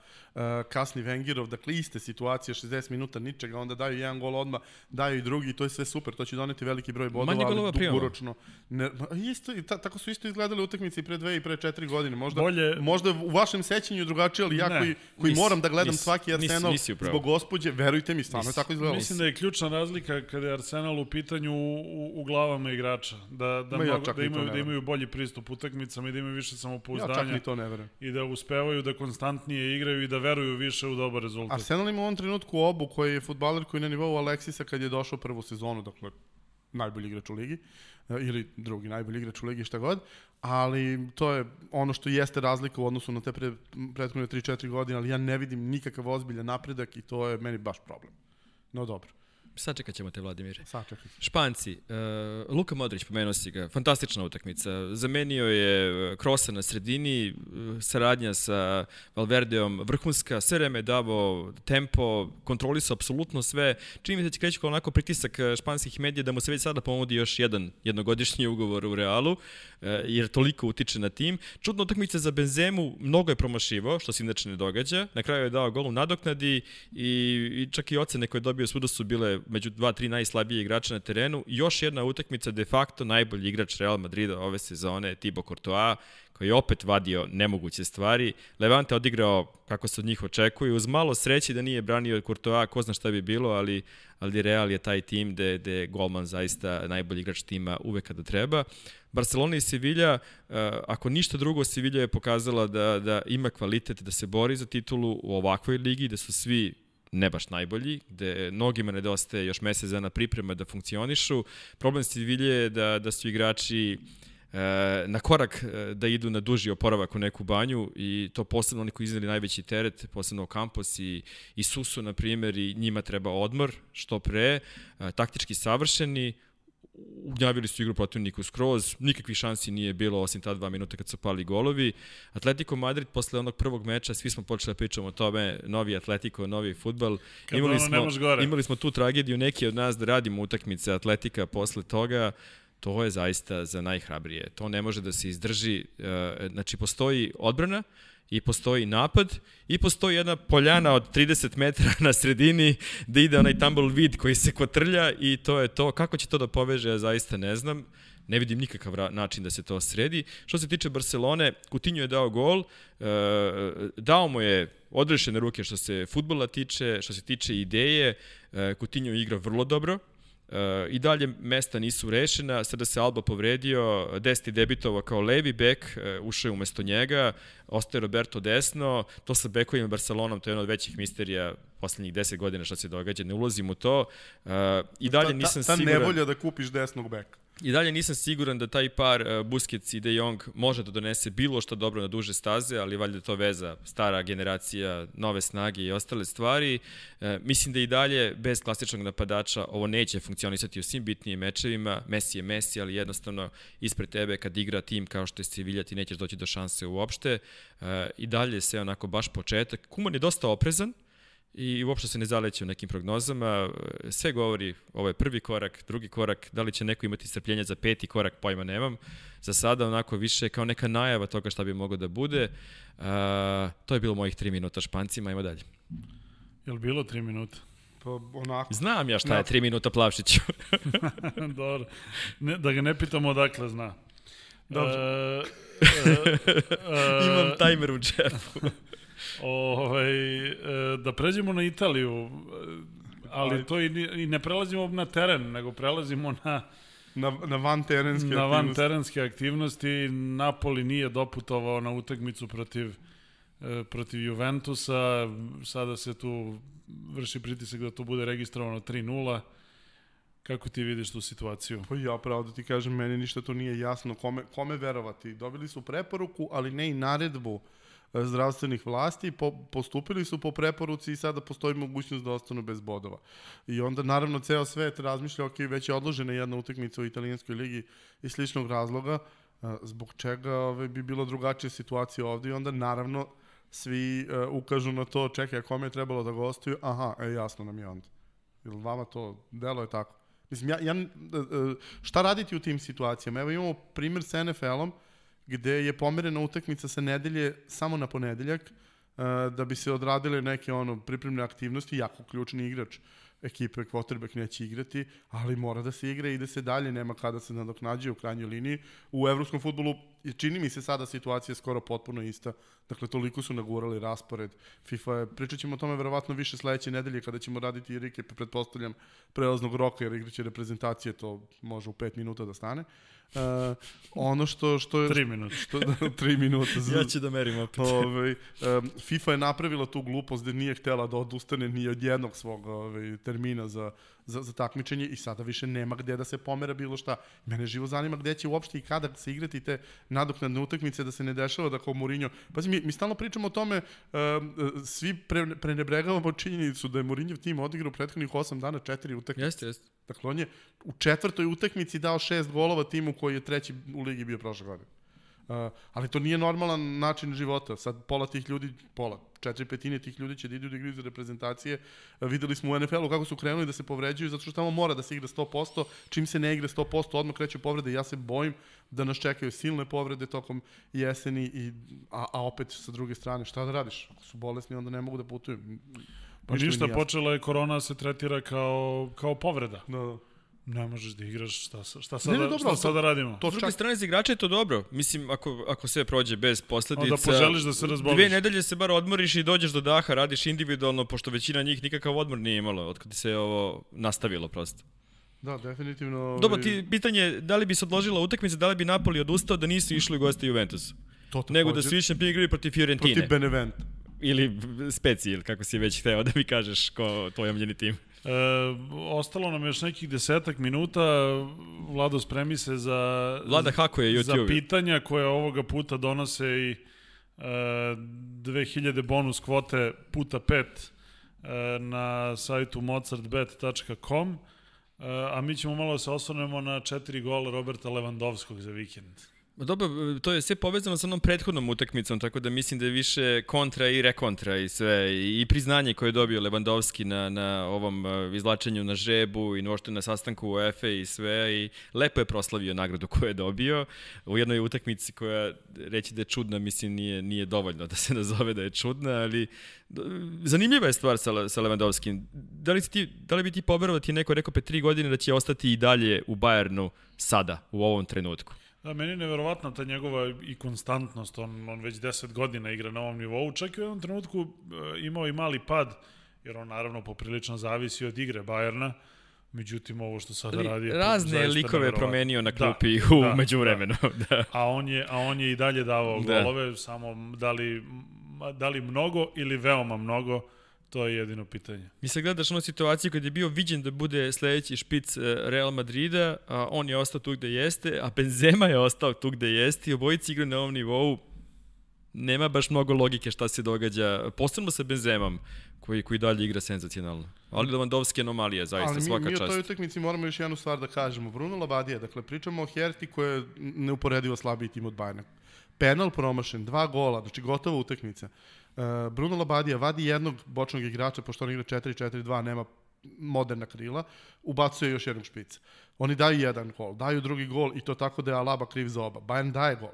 kasni Wengerov, dakle iste situacije, 60 minuta ničega, onda daju jedan gol odmah, daju i drugi, to je sve super, to će doneti veliki broj bodova, Manje ali dugoročno. Ne, ma, isto, ta, tako su isto izgledali utakmice i pre dve i pre četiri godine. Možda, Bolje- možda u vašem sećanju drugačije, ali ja Ne, koji, koji nisi, moram da gledam nisi, svaki Arsenal pravu. zbog gospođe, verujte mi, stvarno je Nisi. tako izgledalo. Mislim da je ključna razlika kada je Arsenal u pitanju u, u glavama igrača. Da, da, Ma ja mnogo, čak da, imaju, da imaju bolji pristup utakmicama i da imaju više ja samopouzdanja. čak ni to ne verujem. I da uspevaju da konstantnije igraju i da veruju više u dobar rezultat. Arsenal ima u ovom trenutku obu koji je futbaler koji je na nivou Aleksisa kad je došao prvu sezonu, dakle najbolji igrač u ligi, e, ili drugi najbolji igrač u ligi, šta god, ali to je ono što jeste razlika u odnosu na te pre, prethodne 3-4 godine, ali ja ne vidim nikakav ozbiljan napredak i to je meni baš problem. No dobro, Sačekat ćemo te, Vladimire. sačekaj. Španci, uh, Luka Modrić, pomenuo si ga, fantastična utakmica. Zamenio je krosa na sredini, uh, saradnja sa Valverdeom, vrhunska, sve vreme je davao tempo, kontrolisao apsolutno sve. Čini mi se da će kreći kao onako pritisak španskih medija da mu se već sada pomodi još jedan jednogodišnji ugovor u Realu, uh, jer toliko utiče na tim. Čudna utakmica za Benzemu, mnogo je promašivo, što se inače ne događa. Na kraju je dao gol u nadoknadi i, i čak i ocene koje je dobio svuda su bile među dva, tri najslabije igrača na terenu. Još jedna utakmica, de facto najbolji igrač Real Madrida ove sezone, Thibaut Courtois, koji je opet vadio nemoguće stvari. Levante odigrao kako se od njih očekuje, uz malo sreće da nije branio Courtois, ko zna šta bi bilo, ali, ali Real je taj tim gde, gde je golman zaista najbolji igrač tima uvek kada treba. Barcelona i Sevilla, uh, ako ništa drugo, Sevilla je pokazala da, da ima kvalitet da se bori za titulu u ovakvoj ligi, da su svi ne baš najbolji, gde mnogima nedostaje još mesec dana priprema da funkcionišu. Problem Sevilla je da, da su igrači e, na korak e, da idu na duži oporavak u neku banju i to posebno oni koji izneli najveći teret, posebno Campos i, i Susu, na primjer, i njima treba odmor što pre, e, taktički savršeni, ugnjavili su igru protivniku skroz, nikakvih šansi nije bilo osim ta dva minuta kad su pali golovi. Atletico Madrid posle onog prvog meča, svi smo počeli da pričamo o tome, novi Atletico, novi futbal. Kad ono ne može gore. imali smo tu tragediju, neki od nas da radimo utakmice Atletika posle toga, to je zaista za najhrabrije. To ne može da se izdrži. e, Znači, postoji odbrana, i postoji napad i postoji jedna poljana od 30 metara na sredini da ide onaj tumbleweed koji se kotrlja i to je to. Kako će to da poveže, ja zaista ne znam. Ne vidim nikakav način da se to sredi. Što se tiče Barcelone, Coutinho je dao gol, e, dao mu je odrešene ruke što se futbola tiče, što se tiče ideje. E, igra vrlo dobro, I dalje mesta nisu rešena, sada se Alba povredio, Desti debitovao kao levi bek, e, ušao je umesto njega, ostaje Roberto desno, to sa bekovima Barcelonom, to je jedna od većih misterija poslednjih 10 godina što se događa, ne ulazim u to. E, I dalje nisam ta, ta, ta siguran... nevolja da kupiš desnog beka. I dalje nisam siguran da taj par uh, Busquets i De Jong može da donese bilo što dobro na duže staze, ali valjda to veza stara generacija, nove snage i ostale stvari. Uh, mislim da i dalje bez klasičnog napadača ovo neće funkcionisati u svim bitnijim mečevima. Messi je Messi, ali jednostavno ispred tebe kad igra tim kao što je Sevilla ti nećeš doći do šanse uopšte. Uh, I dalje je sve onako baš početak. Kuman je dosta oprezan, i uopšte se ne zaleće u nekim prognozama. Sve govori, ovo je prvi korak, drugi korak, da li će neko imati strpljenja za peti korak, pojma nemam. Za sada onako više kao neka najava toga šta bi moglo da bude. Uh, to je bilo mojih tri minuta špancima, ajmo dalje. Je li bilo tri minuta? Pa onako. Znam ja šta je tri minuta Plavšiću. Dobro. Ne, da ga ne pitamo odakle zna. Dobro. E, e, e, Imam tajmer u džepu. Ovaj, e, da pređemo na Italiju, e, ali to i, i ne prelazimo na teren, nego prelazimo na, Na, na van terenske na van aktivnosti. terenske aktivnosti. Napoli nije doputovao na utakmicu protiv, e, protiv Juventusa. Sada se tu vrši pritisak da to bude registrovano 3-0. Kako ti vidiš tu situaciju? Pa ja pravo da ti kažem, meni ništa to nije jasno. Kome, kome verovati? Dobili su preporuku, ali ne i naredbu e, zdravstvenih vlasti, po, postupili su po preporuci i sada postoji mogućnost da ostanu bez bodova. I onda naravno ceo svet razmišlja, ok, već je odložena jedna utakmica u italijanskoj ligi iz sličnog razloga, zbog čega ove, bi bilo drugačija situacija ovde i onda naravno svi e, ukažu na to, čekaj, kome je trebalo da gostuju? Aha, e, jasno nam je onda. Jel vama to delo je tako? Mislim, ja, ja, e, e, šta raditi u tim situacijama? Evo imamo primjer sa NFL-om, gde je pomerena utakmica sa nedelje samo na ponedeljak, e, da bi se odradile neke ono pripremne aktivnosti, jako ključni igrač ekipe quarterback neće igrati, ali mora da se igra i ide se dalje, nema kada se nadoknađe u krajnjoj liniji. U evropskom futbolu čini mi se sada situacija skoro potpuno ista. Dakle, toliko su nagurali raspored. FIFA je, pričat ćemo o tome verovatno više sledeće nedelje kada ćemo raditi i Rike, pretpostavljam, prelaznog roka, jer igraće reprezentacije, to može u pet minuta da stane. Uh, ono što što je Tri minuta. što da, tri minuta za, Ja ću da merim opet. Ovaj, um, FIFA je napravila tu glupost da nije htela da odustane ni od jednog svog ovaj, termina za, za, za takmičenje i sada više nema gde da se pomera bilo šta. Mene živo zanima gde će uopšte i kada se igrati te nadoknadne utakmice da se ne dešava da kao Mourinho... Pazi, mi, mi stalno pričamo o tome, um, svi pre, prenebregavamo činjenicu da je Mourinho tim odigrao prethodnih 8 dana četiri utakmice. Jeste, jeste. Dakle, on je u četvrtoj utakmici dao šest golova timu koji je treći u ligi bio prošle godine. Uh, ali to nije normalan način života. Sad pola tih ljudi, pola, četiri petine tih ljudi će da idu da igraju za reprezentacije. Videli smo u NFL-u kako su krenuli da se povređuju, zato što tamo mora da se igra 100%, čim se ne igra 100%, odmah kreću povrede. Ja se bojim da nas čekaju silne povrede tokom jeseni, i, a, a opet sa druge strane, šta da radiš? Ako su bolesni, onda ne mogu da putuju. Pa Ništa počela je korona se tretira kao, kao povreda. Da, da. Ne možeš da igraš, šta, šta, Ne, sada, ne, dobro, šta sada radimo? To S druge čak strane, za igrača je to dobro. Mislim, ako, ako sve prođe bez posledica... Onda poželiš da se razboliš. Dve nedelje se bar odmoriš i dođeš do daha, radiš individualno, pošto većina njih nikakav odmor nije imala, od kada se ovo nastavilo prosto. Da, definitivno... Dobro, ovaj, ti, pitanje je da li bi se odložila utakmica, da li bi Napoli odustao da nisu išli u goste Juventusu. to Nego da su išli na igrali protiv Fiorentine. Protiv Benevent. Ili Speci, ili kako si već hteo da mi kažeš ko tvoj omljeni tim. E, ostalo nam još nekih desetak minuta. Vlado, spremi se za, Vlada hakuje za YouTube. pitanja koje ovoga puta donose i e, 2000 bonus kvote puta 5 e, na sajtu mozartbet.com. E, a mi ćemo malo da se osvrnemo na četiri gola Roberta Levandovskog za vikend. Dobro, to je sve povezano sa onom prethodnom utakmicom, tako da mislim da je više kontra i rekontra i sve. I priznanje koje je dobio Lewandowski na, na ovom uh, izlačenju na žebu i nošte na sastanku UEFA i sve. I lepo je proslavio nagradu koju je dobio. U jednoj utakmici koja, reći da je čudna, mislim, nije, nije dovoljno da se nazove da je čudna, ali zanimljiva je stvar sa, sa Lewandowskim. Da li, si ti, da li bi ti poverovao da ti neko rekao pre tri godine da će ostati i dalje u Bayernu sada, u ovom trenutku? Da, meni je neverovatna ta njegova i konstantnost, on, on već 10 godina igra na ovom nivou, čak i u jednom trenutku e, imao i mali pad, jer on naravno poprilično zavisi od igre Bajerna, međutim ovo što sada radi je razne likove je promenio na Da, klupi u da, međuvremenu. Da. A on je, a on je i dalje davao Da. golove, samo da li, da li mnogo ili veoma mnogo, to je jedino pitanje. Mi se gledaš onu situaciju kad je bio viđen da bude sledeći špic e, Real Madrida, a on je ostao tu gde jeste, a Benzema je ostao tu gde jeste i obojici igraju na ovom nivou. Nema baš mnogo logike šta se događa, posebno sa Benzemom, koji, koji dalje igra senzacionalno. Ali Lewandowski je anomalija, zaista, Ali mi, svaka mi u čast. toj utakmici moramo još jednu stvar da kažemo. Bruno Labadija, dakle pričamo o Herti koja je neuporedivo slabiji tim od Bajna. Penal promašen, dva gola, znači gotova utakmica. Uh, Bruno Labadija vadi jednog bočnog igrača, pošto on igra 4-4-2, nema moderna krila, ubacuje još jednog špica. Oni daju jedan gol, daju drugi gol i to tako da je Alaba kriv za oba. Bayern daje gol.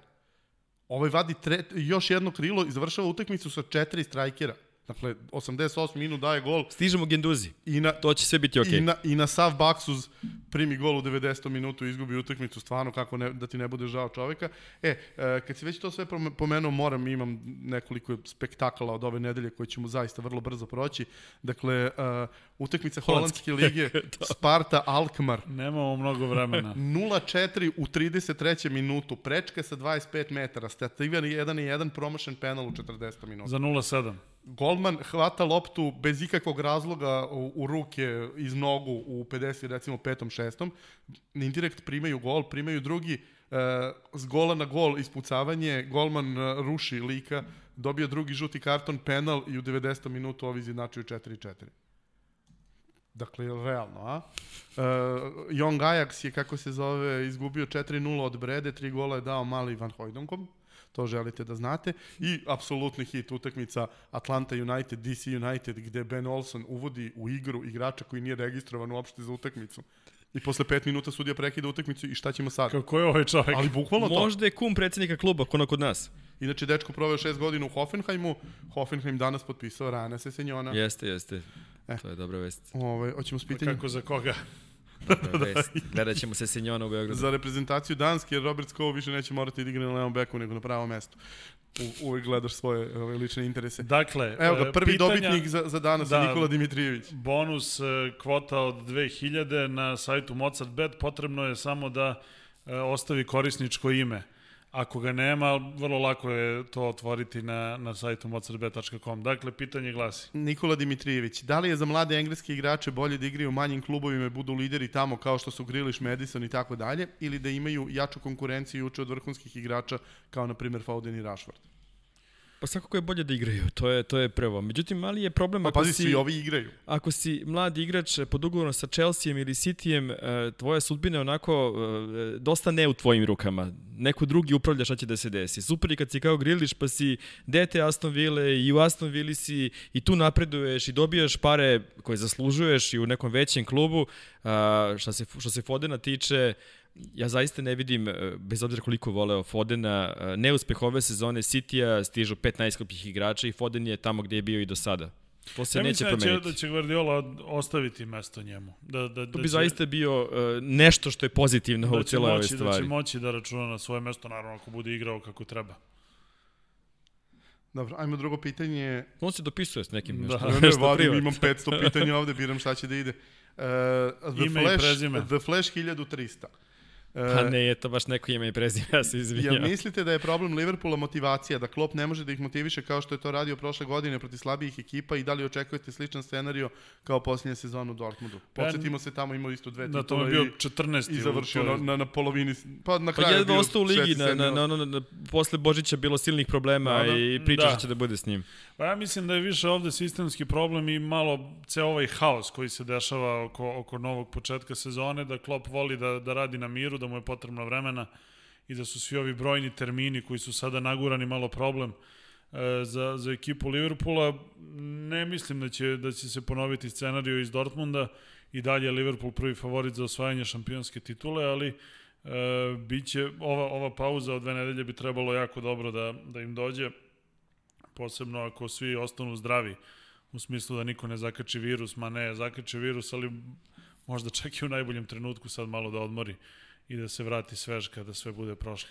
Ovaj vadi tre, još jedno krilo i završava utakmicu sa četiri strajkera. Dakle, 88 minut daje gol Stižemo Genduzi. i na, To će sve biti okej. I, na, I na sav baksuz primi gol u 90. minutu i izgubi utakmicu, stvarno kako ne, da ti ne bude žao čoveka. E, e, kad si već to sve pome- pomenuo, moram, imam nekoliko spektakala od ove nedelje koje ćemo zaista vrlo brzo proći. Dakle, uh, utakmica Holandske lige, Sparta Alkmaar, Nemamo mnogo vremena. 0-4 u 33. minutu, prečka sa 25 metara, stativan 1-1, promašen penal u 40. minutu. Za 0-7. Golman hvata loptu bez ikakvog razloga u, u ruke iz nogu u 50, recimo petom, šestom. Indirekt primaju gol, primaju drugi uh, s gola na gol ispucavanje, golman uh, ruši lika, dobio drugi žuti karton, penal i u 90. minutu ovi izjednačuju 4-4. Dakle, realno, a? Uh, Young Ajax je, kako se zove, izgubio 4-0 od Brede, tri gola je dao mali Van Hooydonkom to želite da znate. I apsolutni hit utakmica Atlanta United, DC United, gde Ben Olsen uvodi u igru igrača koji nije registrovan uopšte za utakmicu. I posle pet minuta sudija prekida utakmicu i šta ćemo sad? Kako je ovaj čovek? Ali bukvalno to. Možda je kum predsednika kluba, kono kod nas. Inače, dečko proveo šest godina u Hoffenheimu. Hoffenheim danas potpisao Rana Sesenjona. Jeste, jeste. E. To je dobra vest. Ove, hoćemo s pitanjem Kako za koga? Dobra vest. Gledat ćemo se Senjona u Beogradu. za reprezentaciju Danske, jer Robert Skow više neće morati da igra na levom beku, nego na pravom mestu. U, uvijek gledaš svoje ove, lične interese. Dakle, Evo ga, e, prvi pitanja- dobitnik za, za danas Da. je Nikola Dimitrijević. bonus e, kvota od 2000 na sajtu Mozart Bet, potrebno je samo da e, ostavi korisničko ime. Ako ga nema, vrlo lako je to otvoriti na, na sajtu mozartbet.com. Dakle, pitanje glasi. Nikola Dimitrijević, da li je za mlade engleske igrače bolje da igraju u manjim klubovima i budu lideri tamo kao što su Grealish, Madison i tako dalje, ili da imaju jaču konkurenciju i uče od vrhunskih igrača kao na primjer Foden i Rashford? Pa svakako je bolje da igraju, to je, to je prvo. Međutim, mali je problem Pa ako pazi, si... svi ovi igraju. ako si mladi igrač pod ugovorom sa Chelseaem ili Cityjem, e, tvoja sudbina je onako e, dosta ne u tvojim rukama. Neko drugi upravlja šta će da se desi. Super i kad si kao Griliš pa si dete Aston Ville i u Aston Ville si i tu napreduješ i dobijaš pare koje zaslužuješ i u nekom većem klubu. Šta, se, što se Fodena tiče, ja zaista ne vidim, e, bez obzira koliko voleo Fodena, e, neuspeh ove sezone Citya stižu pet najskupljih igrača i Foden je tamo gde je bio i do sada. To se ja neće da će, promeniti. da će Guardiola ostaviti mesto njemu. Da, da, To da bi će, zaista bio uh, nešto što je pozitivno da u cijeloj ovoj moći, da će stvari. moći da računa na svoje mesto, naravno ako bude igrao kako treba. Dobro, ajmo drugo pitanje. On se dopisuje s nekim Da. nešto, Ne, ne, nešto vadim, imam 500 pitanja ovde, biram šta će da ide. Uh, the, Ime i Flash, prezime. the Flash 1300. Uh, Pa ne, je to baš neko ime i prezime, ja se Jel izvinjam. mislite da je problem Liverpoola motivacija, da Klopp ne može da ih motiviše kao što je to radio prošle godine protiv slabijih ekipa i da li očekujete sličan scenario kao posljednje sezonu u Dortmundu? Podsjetimo se, tamo imao isto dve Da, to titule je bio i, 14. i završio u na, na, na polovini, pa na Pa kraju je jedva bio ostao u ligi, na, sedmi, na, na, na, na, posle Božića bilo silnih problema Da, da. i priča Da. šta će da bude s njim. Pa ja mislim da je više ovde sistemski problem i malo ceo ovaj haos koji se dešava oko, oko novog početka sezone, da Klopp voli da, da radi na miru, da mu je potrebno vremena i da su svi ovi brojni termini koji su sada nagurani malo problem e, za, za ekipu Liverpoola. Ne mislim da će, da će se ponoviti scenario iz Dortmunda. I dalje je Liverpool prvi favorit za osvajanje šampionske titule, ali e, biće ova, ova pauza od dve nedelje bi trebalo jako dobro da, da im dođe posebno ako svi ostanu zdravi, u smislu da niko ne zakači virus, ma ne, zakači virus, ali možda čak i u najboljem trenutku sad malo da odmori i da se vrati svež kada sve bude prošlo.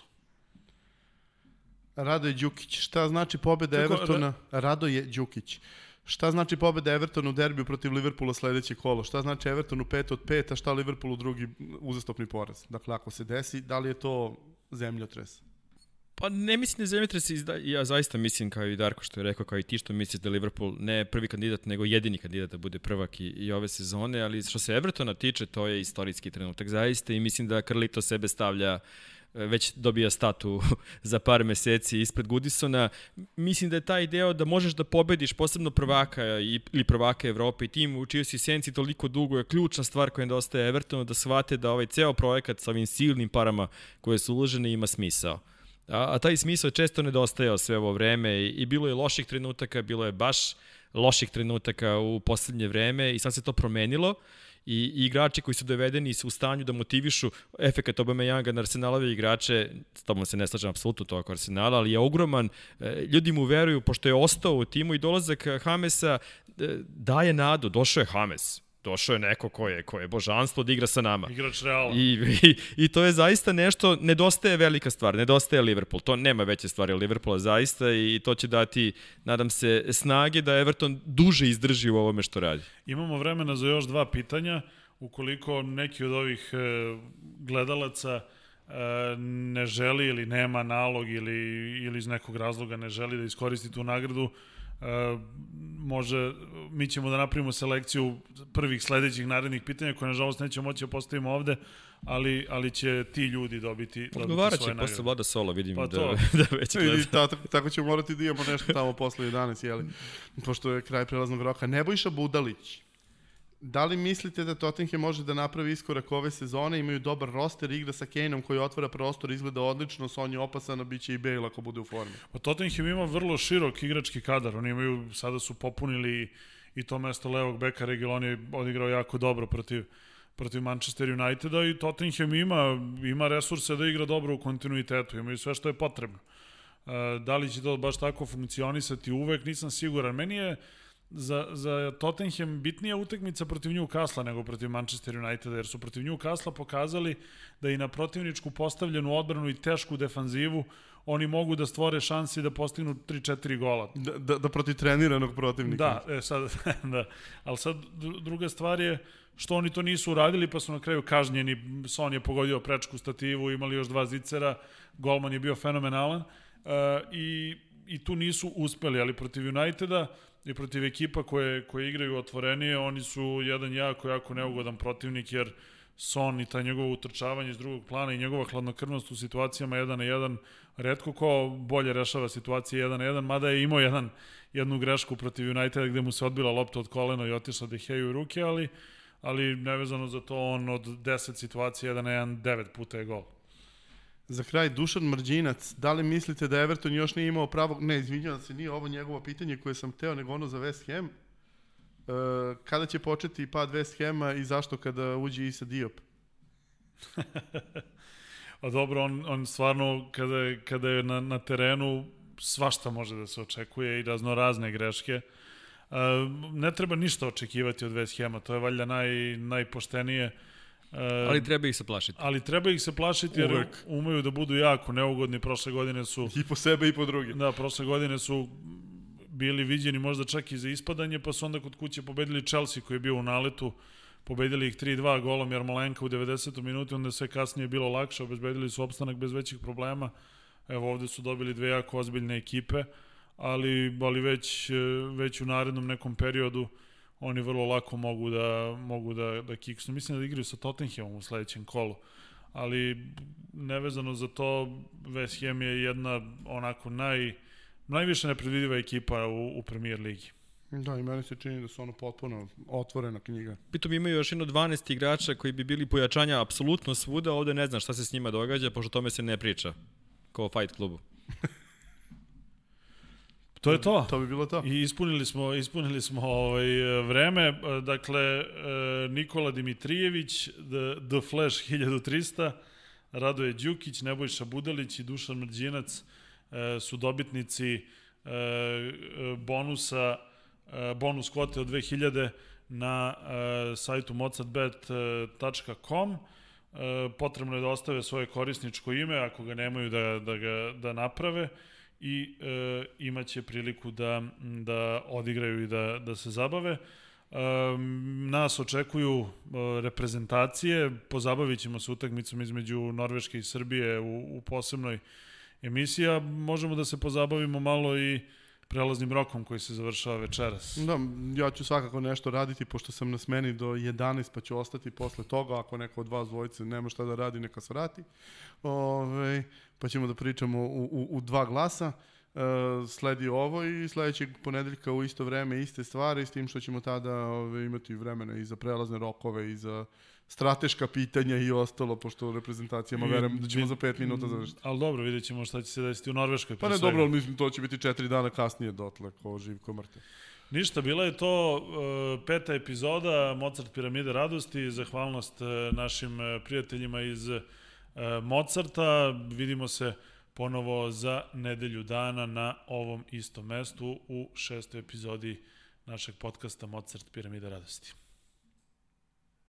Radoje Đukić, šta znači pobeda Kako, Evertona? Radoje Đukić. Šta znači pobeda Evertona u derbiju protiv Liverpoola sledeće kolo? Šta znači Everton u 5 od 5, a šta Liverpool u drugi uzastopni poraz? Dakle, ako se desi, da li je to zemljotres? Pa ne mislim da je zemljotres, izda, ja zaista mislim kao i Darko što je rekao, kao i ti što misliš da Liverpool ne prvi kandidat, nego jedini kandidat da bude prvak i, i ove sezone, ali što se Evertona tiče, to je istorijski trenutak zaista i mislim da Carlito sebe stavlja e, već dobija statu za par meseci ispred Goodisona. Mislim da je taj deo da možeš da pobediš posebno prvaka ili prvaka Evrope i tim u čijoj si senci toliko dugo je ključna stvar koja nedostaje Evertonu da shvate da ovaj ceo projekat sa ovim silnim parama koje su uložene ima smisao. A, a taj smisao je često nedostajao sve ovo vreme i, i bilo je loših trenutaka, bilo je baš loših trenutaka u poslednje vreme i sad se to promenilo i, i igrači koji su dovedeni su u stanju da motivišu efekat Aubameyanga na Arsenalove igrače, s tobom se ne slažem apsolutno to oko Arsenala, ali je ogroman, E, ljudi mu veruju pošto je ostao u timu i dolazak Hamesa e, daje nadu, došao je Hames, došao je neko ko je, ko je božanstvo da igra sa nama. Igrač Reala. I, i, I to je zaista nešto, nedostaje velika stvar, nedostaje Liverpool. To nema veće stvari Liverpoola zaista i to će dati, nadam se, snage da Everton duže izdrži u ovome što radi. Imamo vremena za još dva pitanja. Ukoliko neki od ovih e, gledalaca e, ne želi ili nema nalog ili, ili iz nekog razloga ne želi da iskoristi tu nagradu, e, može, mi ćemo da napravimo selekciju prvih sledećih narednih pitanja koje nažalost nećemo moći da postavimo ovde, ali, ali će ti ljudi dobiti, dobiti Odgovarat će svoje posle nagrade. Vlada Solo, vidim Pa da, to. da već gleda. I tako, tako ćemo morati da imamo nešto tamo posle 11, jeli? Pošto je kraj prelaznog roka. Nebojša Budalić. Da li mislite da Tottenham može da napravi iskorak ove sezone? Imaju dobar roster, igra sa Kaneom koji otvara prostor, izgleda odlično, Son je opasan, a bit će i Bale ako bude u formi. Pa Tottenham ima vrlo širok igrački kadar. Oni imaju, sada su popunili i to mesto levog beka Regilon je odigrao jako dobro protiv protiv Manchester Uniteda i Tottenham ima, ima resurse da igra dobro u kontinuitetu, imaju sve što je potrebno. Uh, da li će to baš tako funkcionisati uvek, nisam siguran. Meni je za, za Tottenham bitnija utakmica protiv Newcastle nego protiv Manchester Uniteda, jer su protiv Newcastle pokazali da i na protivničku postavljenu odbranu i tešku defanzivu oni mogu da stvore šanse da postignu 3-4 gola. Da, da, da protiv treniranog protivnika. Da, e, sad, da. Ali sad druga stvar je što oni to nisu uradili, pa su na kraju kažnjeni. Son je pogodio prečku stativu, imali još dva zicera, golman je bio fenomenalan uh, i, i tu nisu uspeli, ali protiv Uniteda i protiv ekipa koje, koje igraju otvorenije, oni su jedan jako, jako neugodan protivnik, jer Son i ta njegovo utrčavanje iz drugog plana i njegova hladnokrvnost u situacijama 1 na 1, redko ko bolje rešava situacije 1 na 1, mada je imao jedan, jednu grešku protiv Uniteda gde mu se odbila lopta od kolena i otišla De Gea u ruke, ali, ali nevezano za to on od 10 situacija 1 na 1, 9 puta je gol. Za kraj, Dušan Mrđinac, da li mislite da Everton još nije imao pravo, ne, izvinjavam se, nije ovo njegovo pitanje koje sam teo, nego ono za West Ham. E, kada će početi pad West Hama i zašto kada uđe Isa Diop? A dobro, on, on stvarno kada kada je na, na terenu svašta može da se očekuje i razno razne greške. Uh, ne treba ništa očekivati od West Hama, to je valjda naj, najpoštenije. Uh, ali treba ih se plašiti. Ali treba ih se plašiti jer Uvek. umeju da budu jako neugodni. Prošle godine su... I po sebe i po drugi. Da, prošle godine su bili viđeni možda čak i za ispadanje, pa su onda kod kuće pobedili Chelsea koji je bio u naletu, pobedili ih 3-2 golom Jarmolenka u 90. minuti, onda sve kasnije bilo lakše, obezbedili su opstanak bez većih problema. Evo ovde su dobili dve jako ozbiljne ekipe, ali, ali već, već u narednom nekom periodu oni vrlo lako mogu da, mogu da, da kiksnu. Mislim da igraju sa Tottenhamom u sledećem kolu ali nevezano za to West Ham je jedna onako naj najviše nepredvidiva ekipa u, u premier ligi. Da, i meni se čini da su ono potpuno otvorena knjiga. Pitom imaju još jedno 12 igrača koji bi bili pojačanja apsolutno svuda, ovde ne znam šta se s njima događa, pošto tome se ne priča, kao fight klubu. To je to. To bi bilo to. I ispunili smo, ispunili smo ovaj vreme. Dakle, Nikola Dimitrijević, The, The Flash 1300, Radoje Đukić, Nebojša Budalić i Dušan Mrđinac E, su dobitnici e, bonusa, e, bonus kvote od 2000 na sajtu mozartbet.com. Potrebno je da ostave svoje korisničko ime ako ga nemaju da, da, ga, da naprave i e, imaće priliku da, da odigraju i da, da se zabave. E, nas očekuju reprezentacije, pozabavit ćemo se utakmicom između Norveške i Srbije u, u posebnoj emisija, možemo da se pozabavimo malo i prelaznim rokom koji se završava večeras. Da, ja ću svakako nešto raditi, pošto sam na smeni do 11, pa ću ostati posle toga, ako neko od vas dvojice nema šta da radi, neka se vrati. Ove, pa ćemo da pričamo u, u, u dva glasa. E, sledi ovo i sledećeg ponedeljka u isto vreme iste stvari, s tim što ćemo tada ove, imati vremena i za prelazne rokove i za strateška pitanja i ostalo, pošto u reprezentacijama I, verujem da ćemo za 5 minuta završiti. Ali dobro, vidjet ćemo šta će se desiti u Norveškoj. Pa ne, dobro, ali mislim, to će biti 4 dana kasnije dotle, ko živ, ko mrtav. Ništa, bila je to uh, peta epizoda Mozart Piramide radosti, zahvalnost uh, našim uh, prijateljima iz Mozarta. Vidimo se ponovo za nedelju dana na ovom istom mestu u šestoj epizodi našeg podcasta Mozart Piramide radosti.